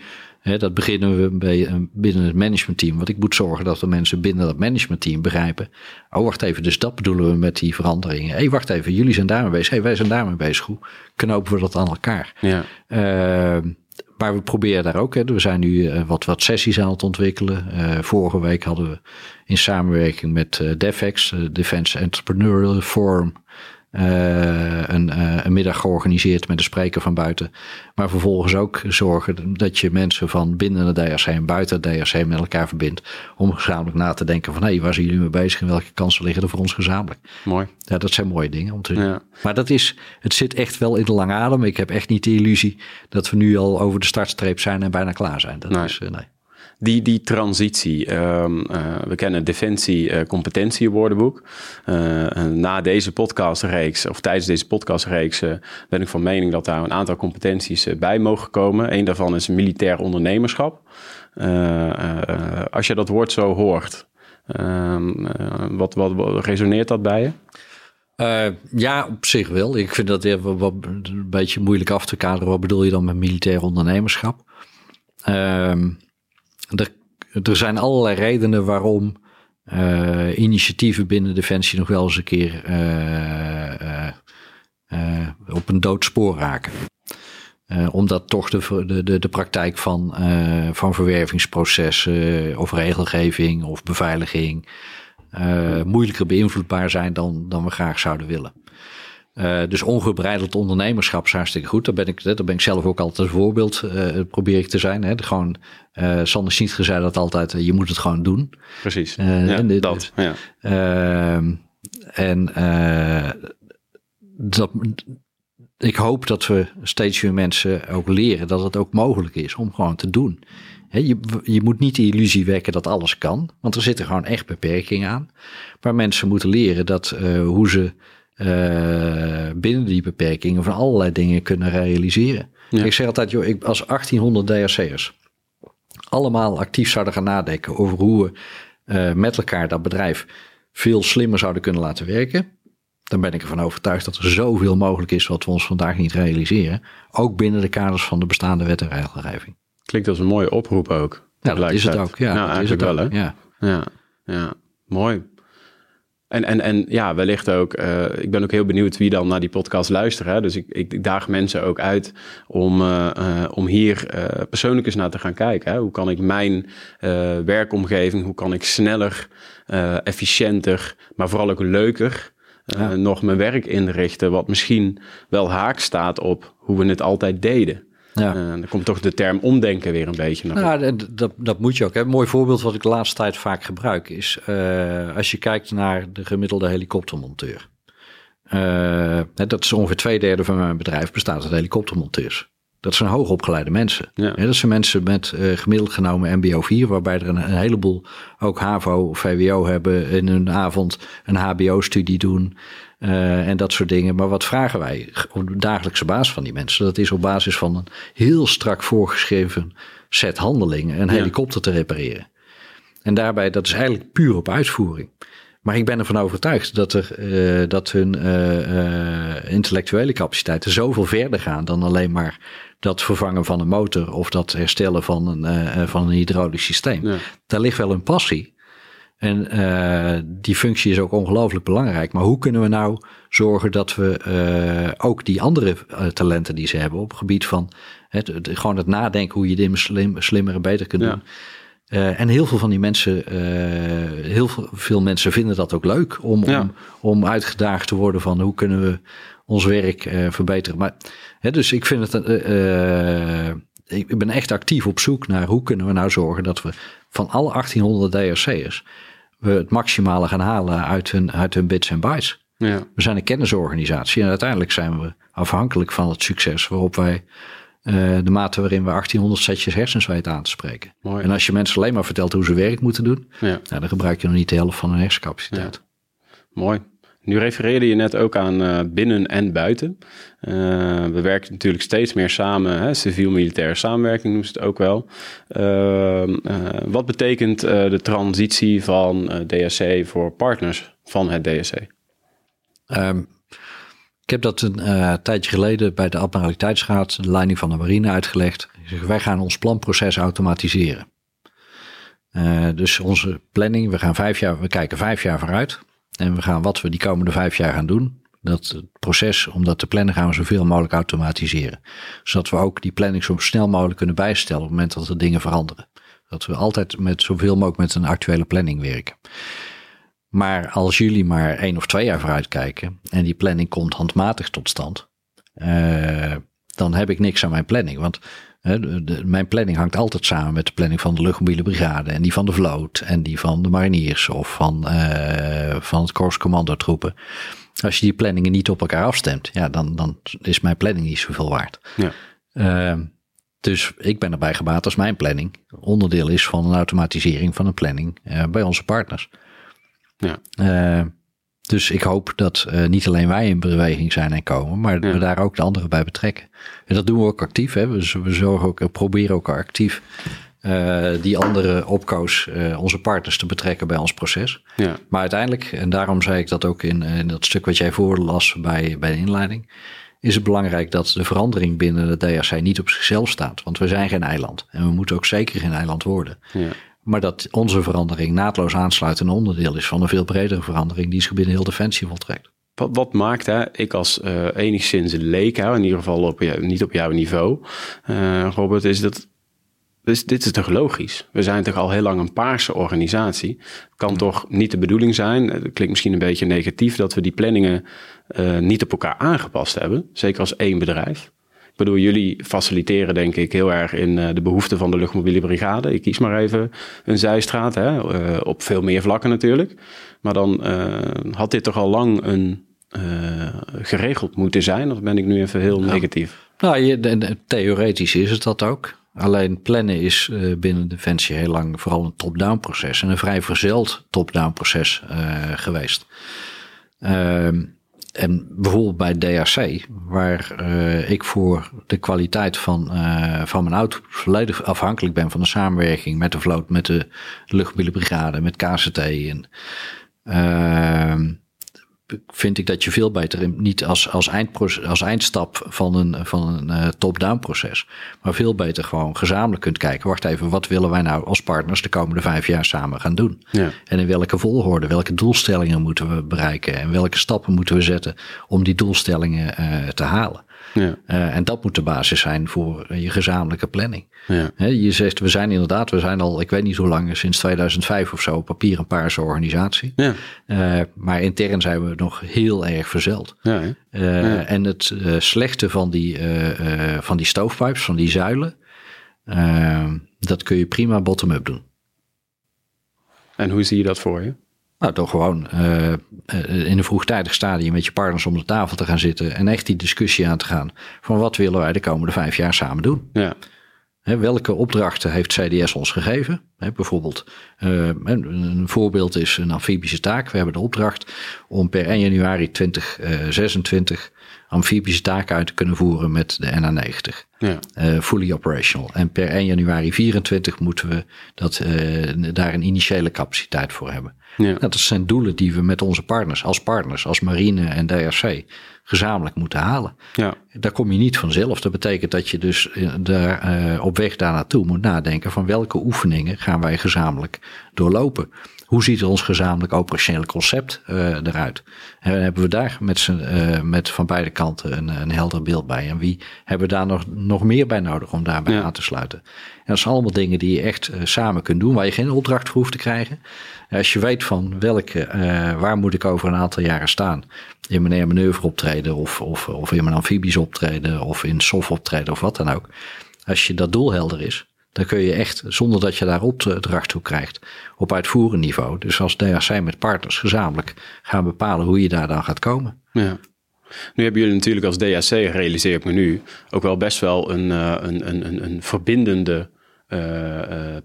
dat beginnen we bij, eh, binnen het managementteam. Want ik moet zorgen dat de mensen binnen dat managementteam begrijpen. Oh, wacht even, dus dat bedoelen we met die veranderingen. Hé, hey, wacht even, jullie zijn daarmee bezig. hey, wij zijn daarmee bezig. Hoe knopen we dat aan elkaar? Ja. Uh, maar we proberen daar ook. Hè. We zijn nu uh, wat, wat sessies aan het ontwikkelen. Uh, vorige week hadden we in samenwerking met uh, DevEx, Defense Entrepreneurial Forum, een, uh, een, middag georganiseerd met een spreker van buiten. Maar vervolgens ook zorgen dat je mensen van binnen de DRC en buiten de DRC met elkaar verbindt. Om gezamenlijk na te denken van hé, hey, waar zijn jullie mee bezig en welke kansen liggen er voor ons gezamenlijk. Mooi. Ja, dat zijn mooie dingen om te doen. Maar dat is, het zit echt wel in de lange adem. Ik heb echt niet de illusie dat we nu al over de startstreep zijn en bijna klaar zijn. Dat nee. is, uh, nee. Die, die transitie. Ehm, eh, we kennen Defensie uh, Competentie Woordenboek. Uh, na deze podcastreeks, of tijdens deze podcastreeks, ben ik van mening dat daar een aantal competenties bij mogen komen. Een daarvan is militair ondernemerschap. als je dat woord zo hoort, ehm, wat, wat, wat resoneert dat bij je? Ja, op zich wel. Ik vind dat even wat, een beetje moeilijk af te kaderen. Wat bedoel je dan met militair ondernemerschap? Uh, er, er, zijn allerlei redenen waarom uh, initiatieven binnen Defensie nog wel eens een keer uh, op een doodspoor raken. omdat toch de, de, de, praktijk van, van verwervingsprocessen of regelgeving of beveiliging moeilijker beïnvloedbaar zijn dan, dan we graag zouden willen. Uh, dus ongebreideld ondernemerschap is hartstikke goed. Daar ben ik, daar ben ik zelf ook altijd een voorbeeld, uh, probeer ik te zijn. Hè. Gewoon, uh, Sander Sietge zei dat altijd, je moet het gewoon doen. Precies, ja, dit, dat. Ja. Ehm, en dat, ik hoop dat we steeds meer mensen ook leren dat het ook mogelijk is om gewoon te doen je, je moet niet de illusie wekken dat alles kan, want er zitten gewoon echt beperkingen aan. Maar mensen moeten leren dat uh, hoe ze uh, binnen die beperkingen van allerlei dingen kunnen realiseren. Ik zeg altijd, joh, ik, als 1800 DRC'ers allemaal actief zouden gaan nadenken over hoe we uh, met elkaar dat bedrijf veel slimmer zouden kunnen laten werken. Dan ben ik ervan overtuigd dat er zoveel mogelijk is wat we ons vandaag niet realiseren. Ook binnen de kaders van de bestaande wet en regelgeving. Klinkt als een mooie oproep ook. Ja, dat is het ook. Ja, nou, dat is het wel, hè? Ja. ja, ja, mooi. En, en, en ja, wellicht ook, uh, ik ben ook heel benieuwd wie dan naar die podcast luistert. Hè? Dus ik, ik daag mensen ook uit om, uh, uh, om hier persoonlijk eens naar te gaan kijken. Hè? Hoe kan ik mijn werkomgeving, hoe kan ik sneller, efficiënter, maar vooral ook leuker ja. nog mijn werk inrichten. Wat misschien wel haak staat op hoe we het altijd deden. Ja. Uh, dan komt toch de term omdenken weer een beetje naar Nou, dat, dat moet je ook. Hè. Een mooi voorbeeld wat ik de laatste tijd vaak gebruik is uh, als je kijkt naar de gemiddelde helikoptermonteur. Uh, dat is ongeveer twee derde van mijn bedrijf bestaat uit helikoptermonteurs. Dat zijn hoogopgeleide mensen. Ja. dat zijn mensen met uh, gemiddeld genomen MBO 4, waarbij er een, een, heleboel ook HAVO of VWO hebben in hun avond een HBO-studie doen. Uh, en dat soort dingen. Maar wat vragen wij op de dagelijkse basis van die mensen? Dat is op basis van een heel strak voorgeschreven set handelingen een helikopter te repareren. En daarbij, dat is eigenlijk puur op uitvoering. Maar ik ben ervan overtuigd dat, er, uh, dat hun uh, intellectuele capaciteiten zoveel verder gaan dan alleen maar dat vervangen van een motor of dat herstellen van een, van een hydraulisch systeem. Ja. Daar ligt wel een passie. En uh, die functie is ook ongelooflijk belangrijk. Maar hoe kunnen we nou zorgen dat we uh, ook die andere uh, talenten die ze hebben op het gebied van het, het, gewoon het nadenken hoe je dingen slim, slimmer en beter kunt doen. en heel veel van die mensen, heel veel, veel, mensen vinden dat ook leuk om, ja. om, om uitgedaagd te worden van hoe kunnen we ons werk verbeteren. Maar, hè, dus ik vind het, ik ben echt actief op zoek naar hoe kunnen we nou zorgen dat we van alle 1800 DRC'ers we het maximale gaan halen uit hun, uit hun bits en bytes. Ja. We zijn een kennisorganisatie en uiteindelijk zijn we afhankelijk van het succes waarop wij uh, de mate waarin we 1800 setjes hersens weten aan te spreken. Mooi. En als je mensen alleen maar vertelt hoe ze werk moeten doen, ja. Nou, dan gebruik je nog niet de helft van hun hersencapaciteit. Ja. Mooi. Nu refereerde je net ook aan uh, binnen en buiten. Uh, we werken natuurlijk steeds meer samen, civiel-militaire samenwerking noemen ze het ook wel. Uh, wat betekent de transitie van DSC voor partners van het DSC? Um, ik heb dat een tijdje geleden bij de Admiraliteitsraad, de leiding van de marine, uitgelegd. Wij gaan ons planproces automatiseren. dus onze planning, we, gaan vijf jaar, we kijken vijf jaar vooruit. En we gaan wat we die komende vijf jaar gaan doen. Dat proces om dat te plannen gaan we zoveel mogelijk automatiseren. Zodat we ook die planning zo snel mogelijk kunnen bijstellen op het moment dat er dingen veranderen. Dat we altijd met zoveel mogelijk met een actuele planning werken. Maar als jullie maar één of twee jaar vooruit kijken en die planning komt handmatig tot stand, uh, dan heb ik niks aan mijn planning. Want de, mijn planning hangt altijd samen met de planning van de luchtmobiele brigade en die van de vloot en die van de mariniers of van, uh, van het korps commandotroepen. Als je die planningen niet op elkaar afstemt, ja, dan, dan is mijn planning niet zoveel waard. Ja. Uh, dus ik ben erbij gebaat als mijn planning onderdeel is van een automatisering van een planning uh, bij onze partners. Ja. Dus ik hoop dat uh, niet alleen wij in beweging zijn en komen, maar ja. we daar ook de anderen bij betrekken. En dat doen we ook actief. Hè? We, we zorgen ook, proberen ook actief die andere opkoos, onze partners te betrekken bij ons proces. Ja. Maar uiteindelijk, en daarom zei ik dat ook in, in dat stuk wat jij voorlas bij, bij de inleiding is het belangrijk dat de verandering binnen de DRC niet op zichzelf staat. Want we zijn geen eiland en we moeten ook zeker geen eiland worden. Ja. Maar dat onze verandering naadloos aansluit en onderdeel is van een veel bredere verandering die zich binnen heel Defensie voltrekt. Wat, wat maakt, hè, ik als uh, enigszins leek, hè, in ieder geval niet op jouw niveau, uh, Robert, is dat dit is toch logisch? We zijn toch al heel lang een paarse organisatie. Kan toch niet de bedoeling zijn, het klinkt misschien een beetje negatief, dat we die planningen niet op elkaar aangepast hebben. Zeker als één bedrijf. Ik bedoel, jullie faciliteren denk ik heel erg in uh, de behoeften van de luchtmobiele brigade. Ik kies maar even een zijstraat, hè, uh, op veel meer vlakken natuurlijk. Maar dan had dit toch al lang een, geregeld moeten zijn? Of ben ik nu even heel negatief? Nou, je, theoretisch is het dat ook. Alleen plannen is uh, binnen Defensie heel lang vooral een top-down proces en een vrij verzeld top-down proces uh, geweest. Uh, en bijvoorbeeld bij DRC, waar uh, ik voor de kwaliteit van, van mijn auto volledig afhankelijk ben van de samenwerking met de vloot, met de luchtmobiele met KCT en ehm, vind ik dat je veel beter niet als, als, eindproces, als eindstap van een, van een uh, top-down proces, maar veel beter gewoon gezamenlijk kunt kijken. Wacht even, wat willen wij nou als partners de komende vijf jaar samen gaan doen? Ja. En in welke volgorde, welke doelstellingen moeten we bereiken en welke stappen moeten we zetten om die doelstellingen uh, te halen? Ja. Uh, en dat moet de basis zijn voor je gezamenlijke planning. Ja. je zegt, we zijn inderdaad, we zijn al, ik weet niet hoe lang, sinds 2005 of zo, papier een paarse organisatie. Ja. Uh, maar intern zijn we nog heel erg verzeld. Ja, uh, en het slechte van die, van die stoofpipes, van die zuilen, dat kun je prima bottom-up doen. En hoe zie je dat voor je? Nou, toch gewoon uh, in een vroegtijdig stadium met je partners om de tafel te gaan zitten en echt die discussie aan te gaan van wat willen wij de komende vijf jaar samen doen. Ja. He, welke opdrachten heeft CDS ons gegeven? He, bijvoorbeeld, uh, een voorbeeld is een amfibische taak. We hebben de opdracht om per 1 januari 2026 amfibische taken uit te kunnen voeren met de NA90. Ja. Uh, fully operational. En per 1 januari 24 moeten we dat, uh, daar een initiële capaciteit voor hebben. Ja. Dat zijn doelen die we met onze partners, als partners, als marine en DRC, gezamenlijk moeten halen. Ja. Daar kom je niet vanzelf. Dat betekent dat je dus eh, daar, uh, op weg daar naartoe moet nadenken van welke oefeningen gaan wij gezamenlijk doorlopen. Hoe ziet ons gezamenlijk operationele concept uh, eruit? En hebben we daar met, uh, met van beide kanten een, een helder beeld bij? En wie hebben we daar nog, nog meer bij nodig om daarbij ja. aan te sluiten? Dat zijn allemaal dingen die je echt uh, samen kunt doen, waar je geen opdracht voor hoeft te krijgen. Als je weet van welke, waar moet ik over een aantal jaren staan? In mijn air optreden of, of, of in mijn amfibisch optreden of in SOF optreden of wat dan ook. Als je dat doel helder is, dan kun je echt, zonder dat je daar opdracht toe krijgt, op uitvoerend niveau, dus als DRC met partners gezamenlijk, gaan bepalen hoe je daar dan gaat komen. Ja. Nu hebben jullie natuurlijk als DAC, realiseer ik me nu, ook wel best wel een, een, een, een verbindende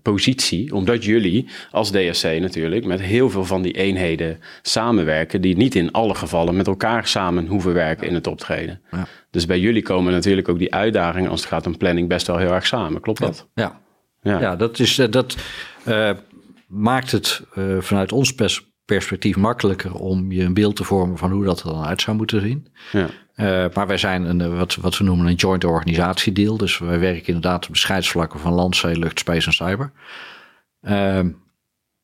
positie. Omdat jullie als DSC natuurlijk met heel veel van die eenheden samenwerken. die niet in alle gevallen met elkaar samen hoeven werken in het optreden. Ja. Dus bij jullie komen natuurlijk ook die uitdagingen als het gaat om planning best wel heel erg samen. Klopt dat? Ja, ja. ja dat, is, dat uh, maakt het vanuit ons perspectief makkelijker om je een beeld te vormen van hoe dat er dan uit zou moeten zien. Ja. Uh, maar wij zijn een, wat, wat we noemen een joint organisatiedeal. Dus wij werken inderdaad op de scheidsvlakken van land, zee, lucht, space en cyber. Uh,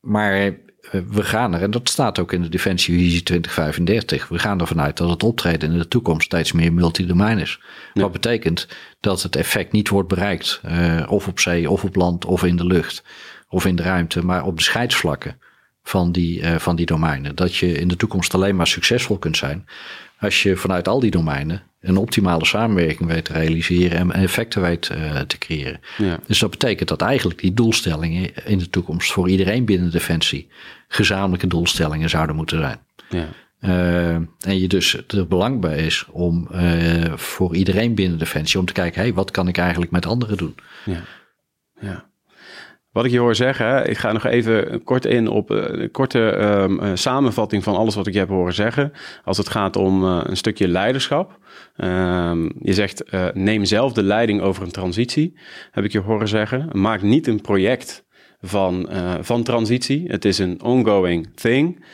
maar we gaan er, en dat staat ook in de Defensievisie 2035, we gaan ervan uit dat het optreden in de toekomst steeds meer multidomein is. Ja. Wat betekent dat het effect niet wordt bereikt, uh, of op zee, of op land, of in de lucht, of in de ruimte, maar op de scheidsvlakken van die, uh, van die domeinen. Dat je in de toekomst alleen maar succesvol kunt zijn als je vanuit al die domeinen een optimale samenwerking weet te realiseren en effecten weet uh, te creëren. Ja. Dus dat betekent dat eigenlijk die doelstellingen in de toekomst voor iedereen binnen Defensie gezamenlijke doelstellingen zouden moeten zijn. Ja. Uh, en je dus er belang bij is om voor iedereen binnen Defensie om te kijken, hey, wat kan ik eigenlijk met anderen doen? Ja. ja. Wat ik je hoor zeggen, ik ga nog even kort in op een uh, korte um, samenvatting van alles wat ik je heb horen zeggen. Als het gaat om een stukje leiderschap. Um, je zegt, neem zelf de leiding over een transitie, heb ik je horen zeggen. Maak niet een project van, van transitie. Het is een ongoing thing.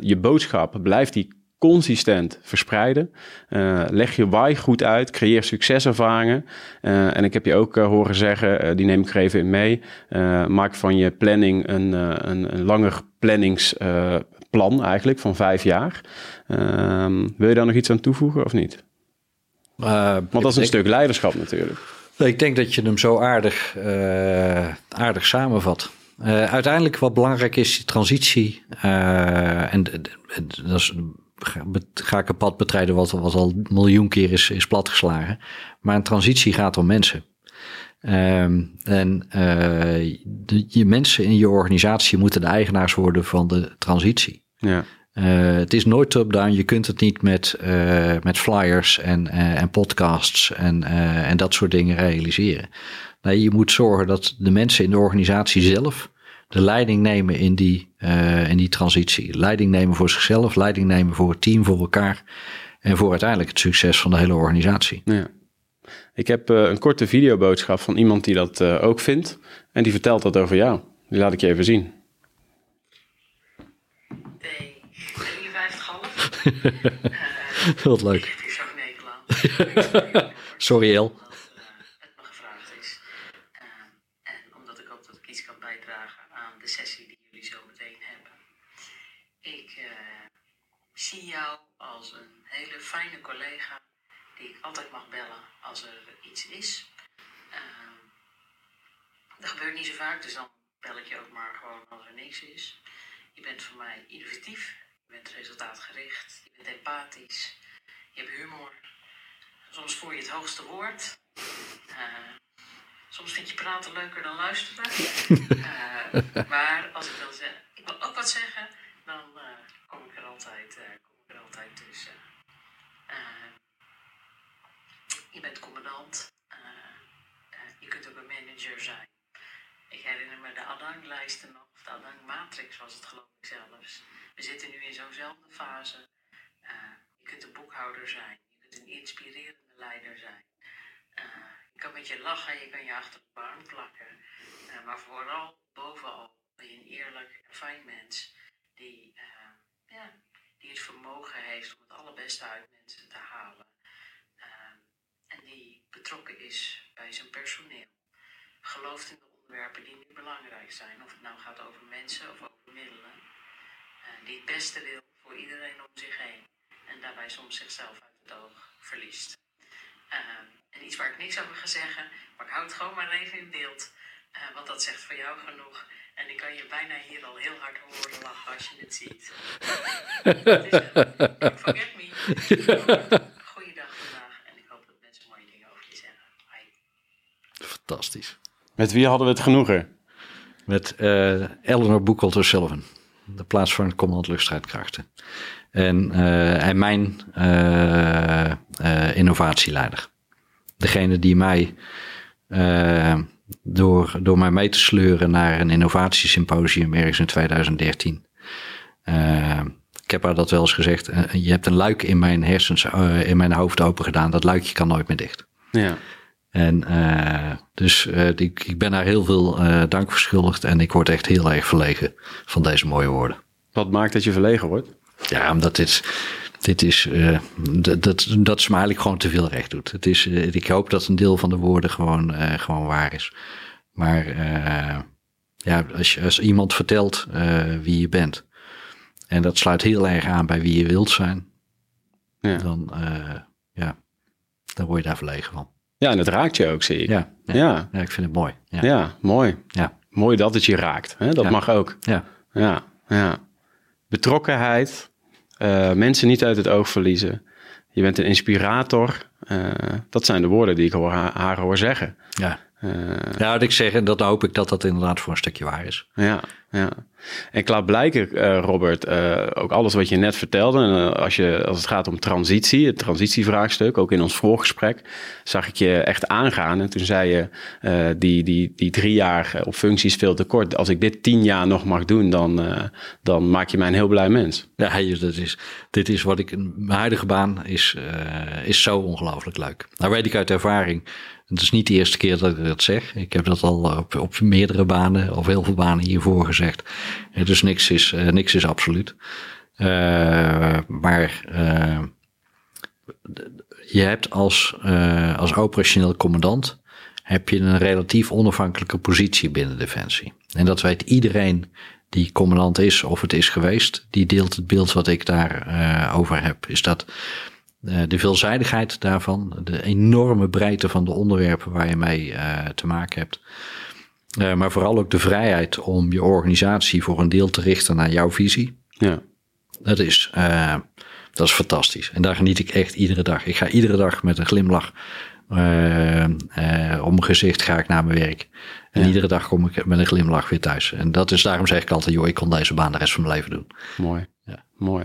Je boodschap blijft die consistent verspreiden. Uh, leg je why goed uit, creëer succeservaringen. Uh, en ik heb je ook uh, horen zeggen, die neem ik er even in mee. maak van je planning een, een, een langer planningsplan eigenlijk van vijf jaar. Ehm, wil je daar nog iets aan toevoegen of niet? Want dat is een stuk leiderschap natuurlijk. Ik denk dat je hem zo aardig, aardig samenvat. Uiteindelijk wat belangrijk is, die transitie. En dat is, ga ik een pad betrijden wat, wat al een miljoen keer is, is platgeslagen. Maar een transitie gaat om mensen. Um, en de, je mensen in je organisatie moeten de eigenaars worden van de transitie. Ja. Uh, het is nooit top-down. Je kunt het niet met, uh, met flyers en, en podcasts en, en dat soort dingen realiseren. Nee, je moet zorgen dat de mensen in de organisatie zelf de leiding nemen in die, in die transitie. Leiding nemen voor zichzelf, leiding nemen voor het team, voor elkaar en voor uiteindelijk het succes van de hele organisatie. Ja. Ik heb een korte videoboodschap van iemand die dat ook vindt en die vertelt dat over jou. Die laat ik je even zien. (laughs) Wat leuk. (laughs) Sorry, El. Het me gevraagd is. En omdat ik hoop dat ik iets kan bijdragen aan de sessie die jullie zo meteen hebben. Ik uh, zie jou als een hele fijne collega die ik altijd mag bellen als er iets is. Uh, dat gebeurt niet zo vaak, dus dan bel ik je ook maar gewoon als er niks is. Je bent voor mij innovatief je bent resultaatgericht, je bent empathisch, je hebt humor. Soms voer je het hoogste woord. Uh, soms vind je praten leuker dan luisteren. Uh, (laughs) maar als ik dan zeg, ik wil ook wat zeggen, dan uh, kom ik er altijd, kom ik er altijd tussen. Je bent commandant. je kunt ook een manager zijn. Ik herinner me de Adang-lijsten nog, of de Adang-matrix was het geloof ik zelfs. We zitten nu in zo'nzelfde fase. Uh, je kunt een boekhouder zijn, je kunt een inspirerende leider zijn. Je kan met je lachen, je kan je achter de baan plakken. Maar vooral, bovenal, ben je een eerlijk en fijn mens die, ja, die het vermogen heeft om het allerbeste uit mensen te halen. Betrokken is bij zijn personeel. Gelooft in de onderwerpen die nu belangrijk zijn, of het nou gaat over mensen of over middelen die het beste wil voor iedereen om zich heen. En daarbij soms zichzelf uit het oog verliest. Uh, en iets waar ik niks over ga zeggen, maar ik hou het gewoon maar even in beeld. Uh, want dat zegt voor jou genoeg. En ik kan je bijna hier al heel hard horen lachen als je (laughs) het ziet. forget me. (laughs) Goeiedag vandaag. En ik hoop dat mensen mooie dingen over je zeggen. Bye. Fantastisch. Met wie hadden we het genoegen? Met uh, Eleanor Boekholter Sullivan de plaats van commandant luchtstrijdkrachten. En, uh, en mijn uh, uh, innovatieleider. Degene die mij door, door mij mee te sleuren naar een innovatiesymposium ergens in 2013. ik heb haar dat wel eens gezegd. je hebt een luik in mijn hersens, in mijn hoofd open gedaan. Dat luikje kan nooit meer dicht. Ja. En uh, dus uh, ik, ik ben daar heel veel uh, dank verschuldigd en ik word echt heel erg verlegen van deze mooie woorden. Wat maakt dat je verlegen wordt? Ja, omdat dit, dit is, dat, dat, dat ze me eigenlijk gewoon te veel recht doet. Het is, ik hoop dat een deel van de woorden gewoon, gewoon waar is. Maar ja, als, je, als iemand vertelt wie je bent en dat sluit heel erg aan bij wie je wilt zijn, ja. dan, ja, dan word je daar verlegen van. Ja, en het raakt je ook, zie ik. Ja, ja. ja. ik vind het mooi. Ja, ja mooi. Ja. Mooi dat het je raakt. Hè? Dat mag ook. Ja. ja, ja. Betrokkenheid, uh, mensen niet uit het oog verliezen. Je bent een inspirator. Uh, dat zijn de woorden die ik hoor, haar hoor zeggen. Ja. ja, wat ik zeg, en dat hoop ik dat dat inderdaad voor een stukje waar is. Ja, ja. En klaarblijkelijk, uh, Robert, uh, ook alles wat je net vertelde, uh, als, je, als het gaat om transitie, het transitievraagstuk, ook in ons voorgesprek, zag ik je echt aangaan. En toen zei je, die, die, die drie jaar op functies veel te kort. Als ik dit tien jaar nog mag doen, dan, dan maak je mij een heel blij mens. Ja, dat is, dit is wat ik, mijn huidige baan is, is zo ongelooflijk leuk. Nou weet ik uit ervaring het is niet de eerste keer dat ik dat zeg. Ik heb dat al op, op meerdere banen, of heel veel banen hiervoor gezegd. Dus niks is, uh, niks is absoluut. Uh, maar je hebt als, als operationeel commandant heb je een relatief onafhankelijke positie binnen Defensie. En dat weet iedereen die commandant is of het is geweest. Die deelt het beeld wat ik daar over heb. Is dat eh, de veelzijdigheid daarvan, de enorme breedte van de onderwerpen waar je mee te maken hebt. Uh, maar vooral ook de vrijheid om je organisatie voor een deel te richten naar jouw visie. Ja. Dat is, dat is fantastisch. En daar geniet ik echt iedere dag. Ik ga iedere dag met een glimlach om mijn gezicht ga ik naar mijn werk. En iedere dag kom ik met een glimlach weer thuis. En dat is daarom zeg ik altijd, joh, ik kon deze baan de rest van mijn leven doen. Mooi. Ja. Mooi.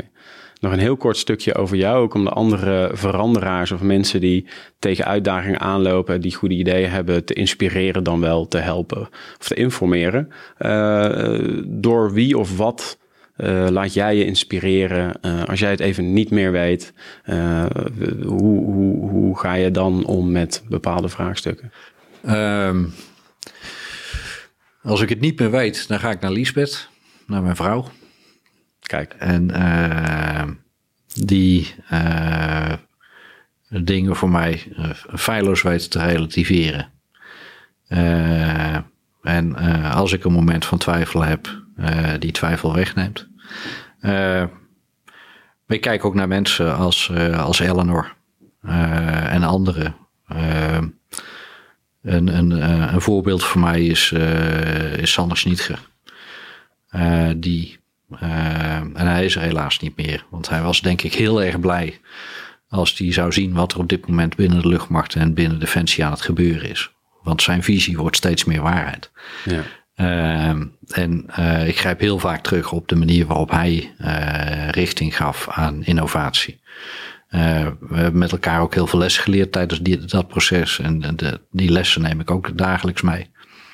Nog een heel kort stukje over jou, ook om de andere veranderaars of mensen die tegen uitdagingen aanlopen, die goede ideeën hebben, te inspireren dan wel te helpen of te informeren. Uh, door wie of wat uh, laat jij je inspireren? Uh, als jij het even niet meer weet, hoe, hoe, hoe ga je dan om met bepaalde vraagstukken? Um, als ik het niet meer weet, dan ga ik naar Liesbeth, naar mijn vrouw. Kijk. En uh, die uh, dingen voor mij uh, feilloos weten te relativeren. en als ik een moment van twijfel heb, die twijfel wegneemt. ik kijk ook naar mensen als, als Eleanor en anderen. een, een, een voorbeeld voor mij is, is Sander Schnietger. die uh, en hij is er helaas niet meer. Want hij was denk ik heel erg blij als hij zou zien wat er op dit moment binnen de luchtmacht en binnen Defensie aan het gebeuren is. Want zijn visie wordt steeds meer waarheid. Ja. Uh, en uh, ik grijp heel vaak terug op de manier waarop hij uh, richting gaf aan innovatie. we hebben met elkaar ook heel veel lessen geleerd tijdens die, dat proces. En de, die lessen neem ik ook dagelijks mee.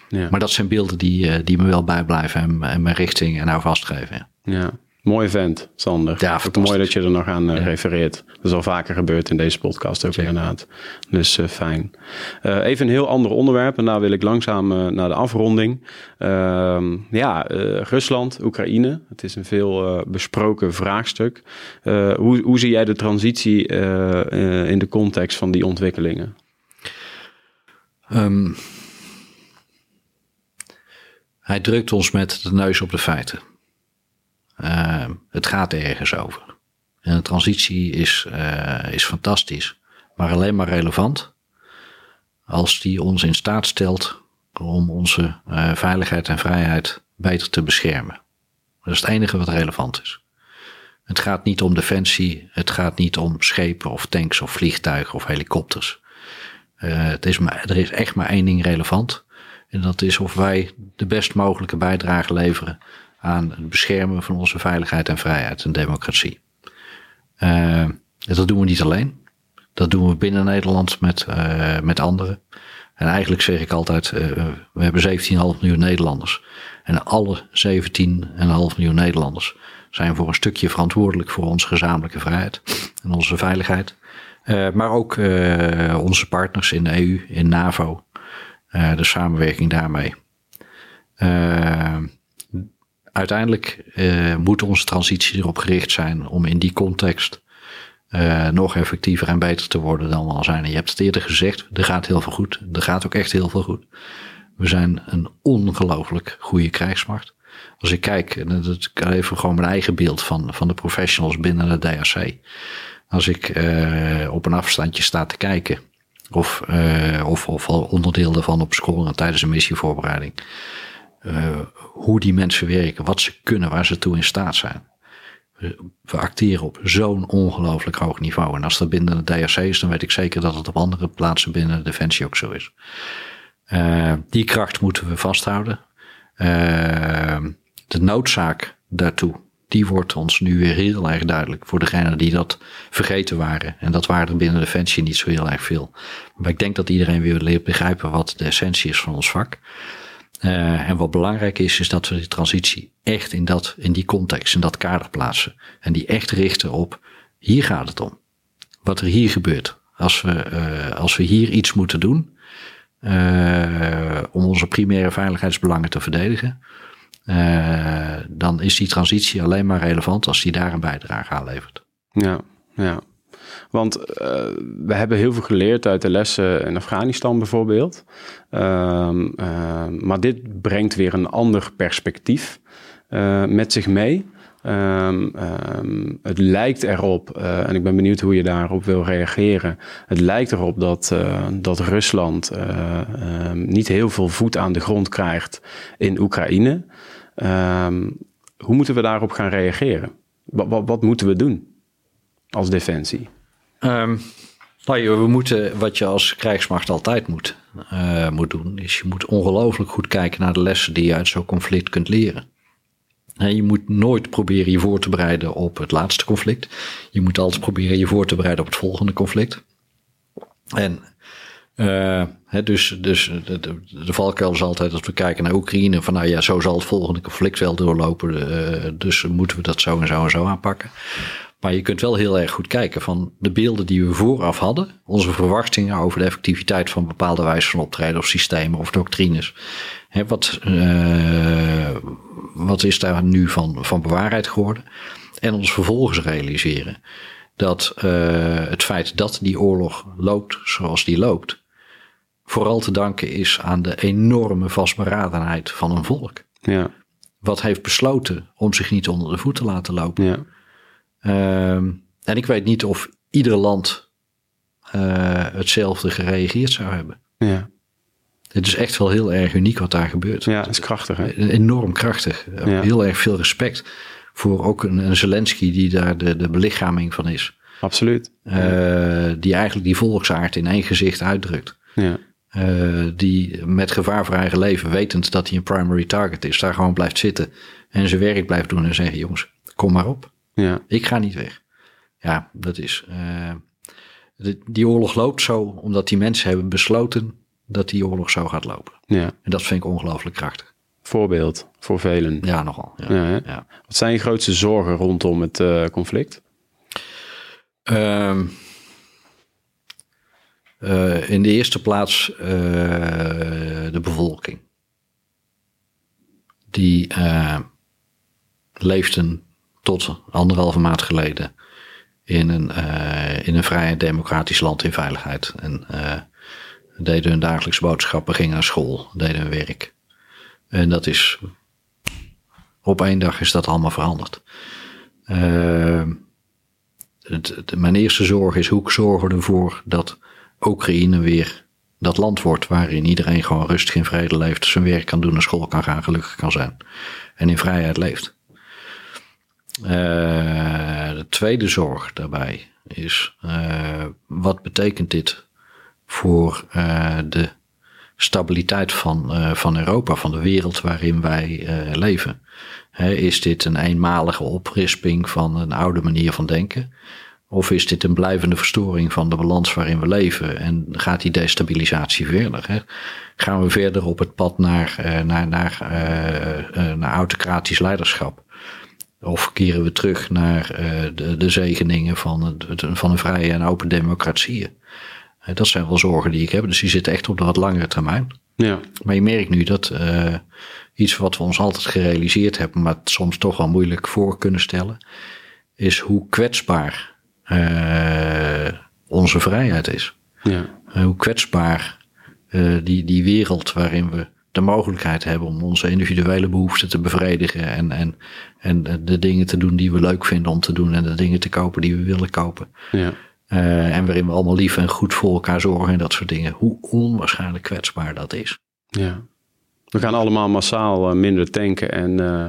Ja. Maar dat zijn beelden die, eh, die me wel bijblijven en, en mijn richting en nou vastgeven. Ja. Mooi vent, Sander. Ja, ook mooi dat je er nog aan uh, refereert. Dat is al vaker gebeurd in deze podcast ook inderdaad. Dus uh, fijn. Uh, even een heel ander onderwerp. En daar wil ik langzaam naar de afronding. Ehm, ja, Rusland, Oekraïne. Het is een veel besproken vraagstuk. hoe, hoe zie jij de transitie in de context van die ontwikkelingen? Um, hij drukt ons met de neus op de feiten. Uh, het gaat ergens over. En de transitie is, uh, is fantastisch, maar alleen maar relevant als die ons in staat stelt om onze uh, veiligheid en vrijheid beter te beschermen. Dat is het enige wat relevant is. Het gaat niet om defensie, het gaat niet om schepen of tanks of vliegtuigen of helikopters. het is maar, er is echt maar één ding relevant. En dat is of wij de best mogelijke bijdrage leveren aan het beschermen van onze veiligheid en vrijheid en democratie. Uh, dat doen we niet alleen. Dat doen we binnen Nederland met, uh, met anderen. En eigenlijk zeg ik altijd, uh, we hebben 17,5 miljoen Nederlanders. En alle 17,5 miljoen Nederlanders zijn voor een stukje verantwoordelijk voor onze gezamenlijke vrijheid en onze veiligheid. maar ook onze partners in de EU, in NAVO, de samenwerking daarmee. Uh, uiteindelijk uh, moet onze transitie erop gericht zijn om in die context nog effectiever en beter te worden dan we al zijn. En je hebt het eerder gezegd, er gaat heel veel goed. Er gaat ook echt heel veel goed. We zijn een ongelooflijk goede krijgsmacht. Als ik kijk, en dat even gewoon mijn eigen beeld van, van de professionals binnen de DRC. Als ik op een afstandje sta te kijken of, uh, of, of onderdeel daarvan op scoren tijdens een missievoorbereiding. Uh, hoe die mensen werken, wat ze kunnen, waar ze toe in staat zijn. We acteren op zo'n ongelooflijk hoog niveau. En als dat binnen de DRC is, dan weet ik zeker dat het op andere plaatsen binnen de Defensie ook zo is. Uh, die kracht moeten we vasthouden. De noodzaak daartoe, die wordt ons nu weer heel erg duidelijk voor degenen die dat vergeten waren. En dat waren er binnen Defensie niet zo heel erg veel. Maar ik denk dat iedereen weer leert begrijpen wat de essentie is van ons vak. Uh, en wat belangrijk is, is dat we die transitie echt in, dat, in die context, in dat kader plaatsen. En die echt richten op, hier gaat het om. Wat er hier gebeurt. Als we, uh, als we hier iets moeten doen, uh, om onze primaire veiligheidsbelangen te verdedigen, uh, dan is die transitie alleen maar relevant als die daar een bijdrage aan levert. Ja, ja. Want uh, we hebben heel veel geleerd uit de lessen in Afghanistan bijvoorbeeld. Uh, uh, maar dit brengt weer een ander perspectief met zich mee. Um, um, het lijkt erop, en ik ben benieuwd hoe je daarop wil reageren. Het lijkt erop dat, dat Rusland niet heel veel voet aan de grond krijgt in Oekraïne. Hoe moeten we daarop gaan reageren? Wat, wat, wat moeten we doen als defensie? Um, nou, we moeten, wat je als krijgsmacht altijd moet, moet doen, is je moet ongelooflijk goed kijken naar de lessen die je uit zo'n conflict kunt leren. Je moet nooit proberen je voor te bereiden op het laatste conflict. Je moet altijd proberen je voor te bereiden op het volgende conflict. En uh, dus, dus de, de, valkuil is altijd als we kijken naar Oekraïne, van nou ja, zo zal het volgende conflict wel doorlopen, uh, dus moeten we dat zo en zo en zo aanpakken. Maar je kunt wel heel erg goed kijken van de beelden die we vooraf hadden, onze verwachtingen over de effectiviteit van bepaalde wijzen van optreden of systemen of doctrines. Hè, wat, uh, wat is daar nu van, van bewaarheid geworden? En ons vervolgens realiseren dat uh, het feit dat die oorlog loopt zoals die loopt, vooral te danken is aan de enorme vastberadenheid van een volk. Ja. Wat heeft besloten om zich niet onder de voet te laten lopen. Ja. Uh, en ik weet niet of ieder land uh, hetzelfde gereageerd zou hebben. Ja. Het is echt wel heel erg uniek wat daar gebeurt. Ja, het is krachtig. Hè? Enorm krachtig. Ja. Heel erg veel respect voor ook een, een Zelensky die daar de, de belichaming van is. Absoluut. Uh, die eigenlijk die volksaard in één gezicht uitdrukt. Ja. Uh, die met gevaar voor eigen leven, wetend dat hij een primary target is, daar gewoon blijft zitten en zijn werk blijft doen en zeggen: jongens, kom maar op. Ja. Ik ga niet weg. Ja, dat is. Uh, de, die oorlog loopt zo omdat die mensen hebben besloten dat die oorlog zo gaat lopen. Ja. En dat vind ik ongelooflijk krachtig. Voorbeeld voor velen. Ja, nogal. Ja. Ja, ja. Wat zijn je grootste zorgen rondom het uh, conflict? Um, uh, in de eerste plaats uh, de bevolking. Die leefden tot anderhalve maand geleden in een, in een vrij democratisch land in veiligheid. En deden hun dagelijkse boodschappen, gingen naar school, deden hun werk. En dat is, op één dag is dat allemaal veranderd. Uh, mijn eerste zorg is hoe zorgen we ervoor dat Oekraïne weer dat land wordt waarin iedereen gewoon rustig in vrede leeft, zijn werk kan doen, naar school kan gaan, gelukkig kan zijn en in vrijheid leeft. Uh, de tweede zorg daarbij is, uh, wat betekent dit voor uh, de stabiliteit van, van Europa, van de wereld waarin wij leven. Is dit een eenmalige oprisping van een oude manier van denken? Of is dit een blijvende verstoring van de balans waarin we leven? En gaat die destabilisatie verder? Hè? Gaan we verder op het pad naar, uh, naar, naar, uh, naar autocratisch leiderschap? Of keren we terug naar de, de zegeningen van, het, van een vrije en open democratieën? Dat zijn wel zorgen die ik heb. Dus die zitten echt op de wat langere termijn. Ja. Maar je merkt nu dat uh, iets wat we ons altijd gerealiseerd hebben, maar soms toch wel moeilijk voor kunnen stellen, is hoe kwetsbaar onze vrijheid is. Ja. Uh, hoe kwetsbaar die, die wereld waarin we de mogelijkheid hebben om onze individuele behoeften te bevredigen en, en, en de dingen te doen die we leuk vinden om te doen en de dingen te kopen die we willen kopen. Ja. Uh, en waarin we allemaal lief en goed voor elkaar zorgen en dat soort dingen. Hoe onwaarschijnlijk kwetsbaar dat is. Ja. We gaan allemaal massaal minder tanken en uh,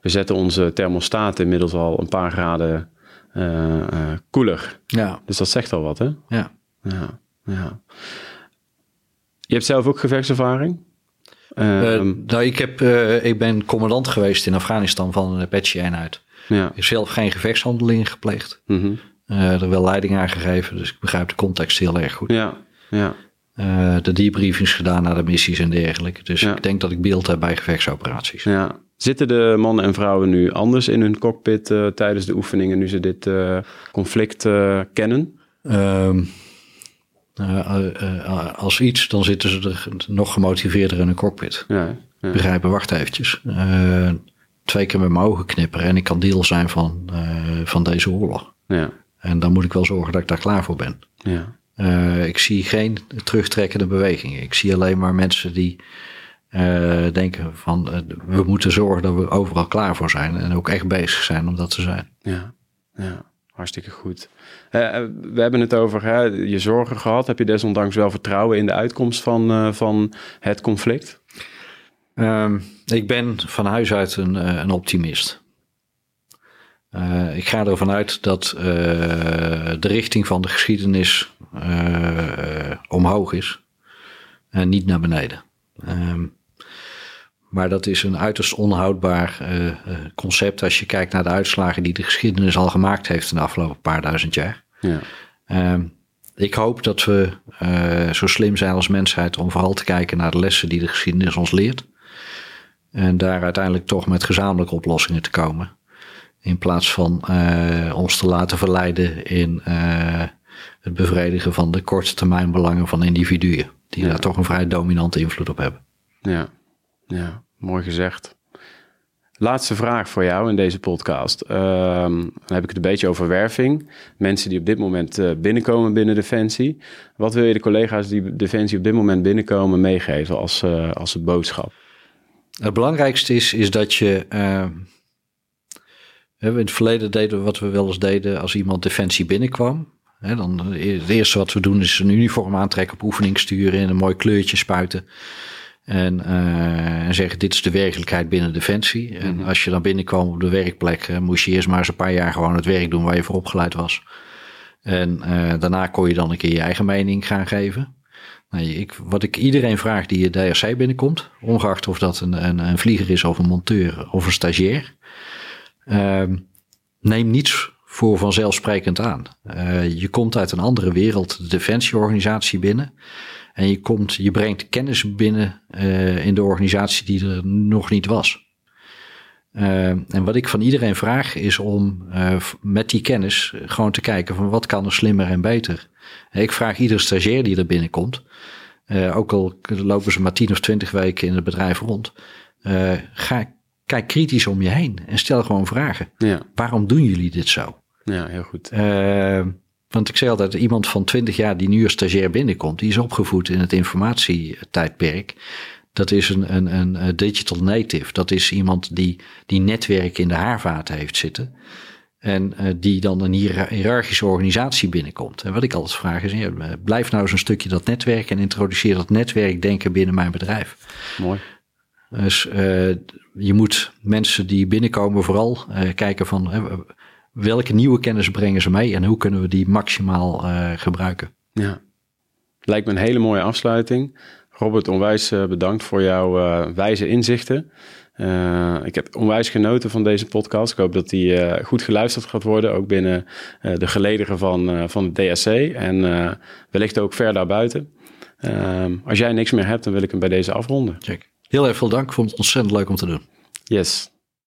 we zetten onze thermostaat inmiddels al een paar graden koeler. Ja. Dus dat zegt al wat, hè? Ja. Ja. ja. Je hebt zelf ook gevechtservaring? Uh, Ehm, nou, ik, heb, uh, ik ben commandant geweest in Afghanistan van een Apache-eenheid. ja. Ik heb zelf geen gevechtshandelingen gepleegd. Mhm. Uh, er wel leiding aan gegeven, dus ik begrijp de context heel erg goed. ja, ja, de debriefings gedaan naar de missies en dergelijke. Dus Ja. ik denk dat ik beeld heb bij gevechtsoperaties. ja. Zitten de mannen en vrouwen nu anders in hun cockpit eh, tijdens de oefeningen, nu ze dit eh, conflict eh, kennen? Ehm, uh, als iets, dan zitten ze er nog gemotiveerder in een cockpit. Ja, ja. Begrijpen, wacht eventjes. Twee keer met mijn ogen knipperen en ik kan deel zijn van, van deze oorlog. ja, En dan moet ik wel zorgen dat ik daar klaar voor ben. ja. Ik zie geen terugtrekkende bewegingen. Ik zie alleen maar mensen die denken van uh, we moeten zorgen dat we overal klaar voor zijn en ook echt bezig zijn om dat te zijn. Ja, ja. hartstikke goed. we hebben het over hè, je zorgen gehad. Heb je desondanks wel vertrouwen in de uitkomst van, van het conflict? Um, ik ben van huis uit een, een optimist. Uh, ik ga ervan uit dat de richting van de geschiedenis omhoog is en niet naar beneden. Um, maar dat is een uiterst onhoudbaar concept als je kijkt naar de uitslagen die de geschiedenis al gemaakt heeft in de afgelopen paar duizend jaar. Ja. Um, ik hoop dat we zo slim zijn als mensheid om vooral te kijken naar de lessen die de geschiedenis ons leert. En daar uiteindelijk toch met gezamenlijke oplossingen te komen. In plaats van uh, ons te laten verleiden in het bevredigen van de korte termijn belangen van individuen. Die Ja. daar toch een vrij dominante invloed op hebben. Ja, ja, mooi gezegd. Laatste vraag voor jou in deze podcast. Ehm, dan heb ik het een beetje over werving. Mensen die op dit moment uh, binnenkomen binnen Defensie. Wat wil je de collega's die Defensie op dit moment binnenkomen meegeven als, uh, als boodschap? Het belangrijkste is, is dat je. Uh, in het verleden deden we wat we wel eens deden als iemand Defensie binnenkwam. He, dan, het eerste wat we doen is een uniform aantrekken, op oefening sturen en een mooi kleurtje spuiten. En, uh, en zeggen: Dit is de werkelijkheid binnen Defensie. En Mhm. als je dan binnenkwam op de werkplek, uh, moest je eerst maar eens een paar jaar gewoon het werk doen waar je voor opgeleid was. En uh, daarna kon je dan een keer je eigen mening gaan geven. Nou, ik, wat ik iedereen vraag die je DRC binnenkomt, ongeacht of dat een, een, een vlieger is of een monteur of een stagiair, uh, neem niets voor vanzelfsprekend aan. Je komt uit een andere wereld, de defensieorganisatie binnen. En je, komt, je brengt kennis binnen uh, in de organisatie die er nog niet was. Uh, en wat ik van iedereen vraag is om uh, met die kennis gewoon te kijken van wat kan er slimmer en beter. Ik vraag iedere stagiair die er binnenkomt, uh, ook al lopen ze maar tien of twintig weken in het bedrijf rond, ga, kijk kritisch om je heen en stel gewoon vragen. Ja. Waarom doen jullie dit zo? Ja, heel goed. Want ik zeg altijd, iemand van 20 jaar die nu als stagiair binnenkomt, die is opgevoed in het informatietijdperk. Dat is een, een, een digital native. Dat is iemand die, die netwerk in de haarvaten heeft zitten. En uh, die dan een hiërarchische organisatie binnenkomt. En wat ik altijd vraag is, ja, blijf nou eens een stukje dat netwerk en introduceer dat netwerkdenken binnen mijn bedrijf. Mooi. Dus uh, je moet mensen die binnenkomen vooral uh, kijken van welke nieuwe kennis brengen ze mee en hoe kunnen we die maximaal uh, gebruiken. Ja, lijkt me een hele mooie afsluiting. Robert, onwijs uh, bedankt voor jouw uh, wijze inzichten. ik heb onwijs genoten van deze podcast. Ik hoop dat die goed geluisterd gaat worden, ook binnen de gelederen van, van het DSC en wellicht ook ver daarbuiten. Ehm, als jij niks meer hebt, dan wil ik hem bij deze afronden. Check. Heel erg veel dank. Ik vond het ontzettend leuk om te doen. Yes.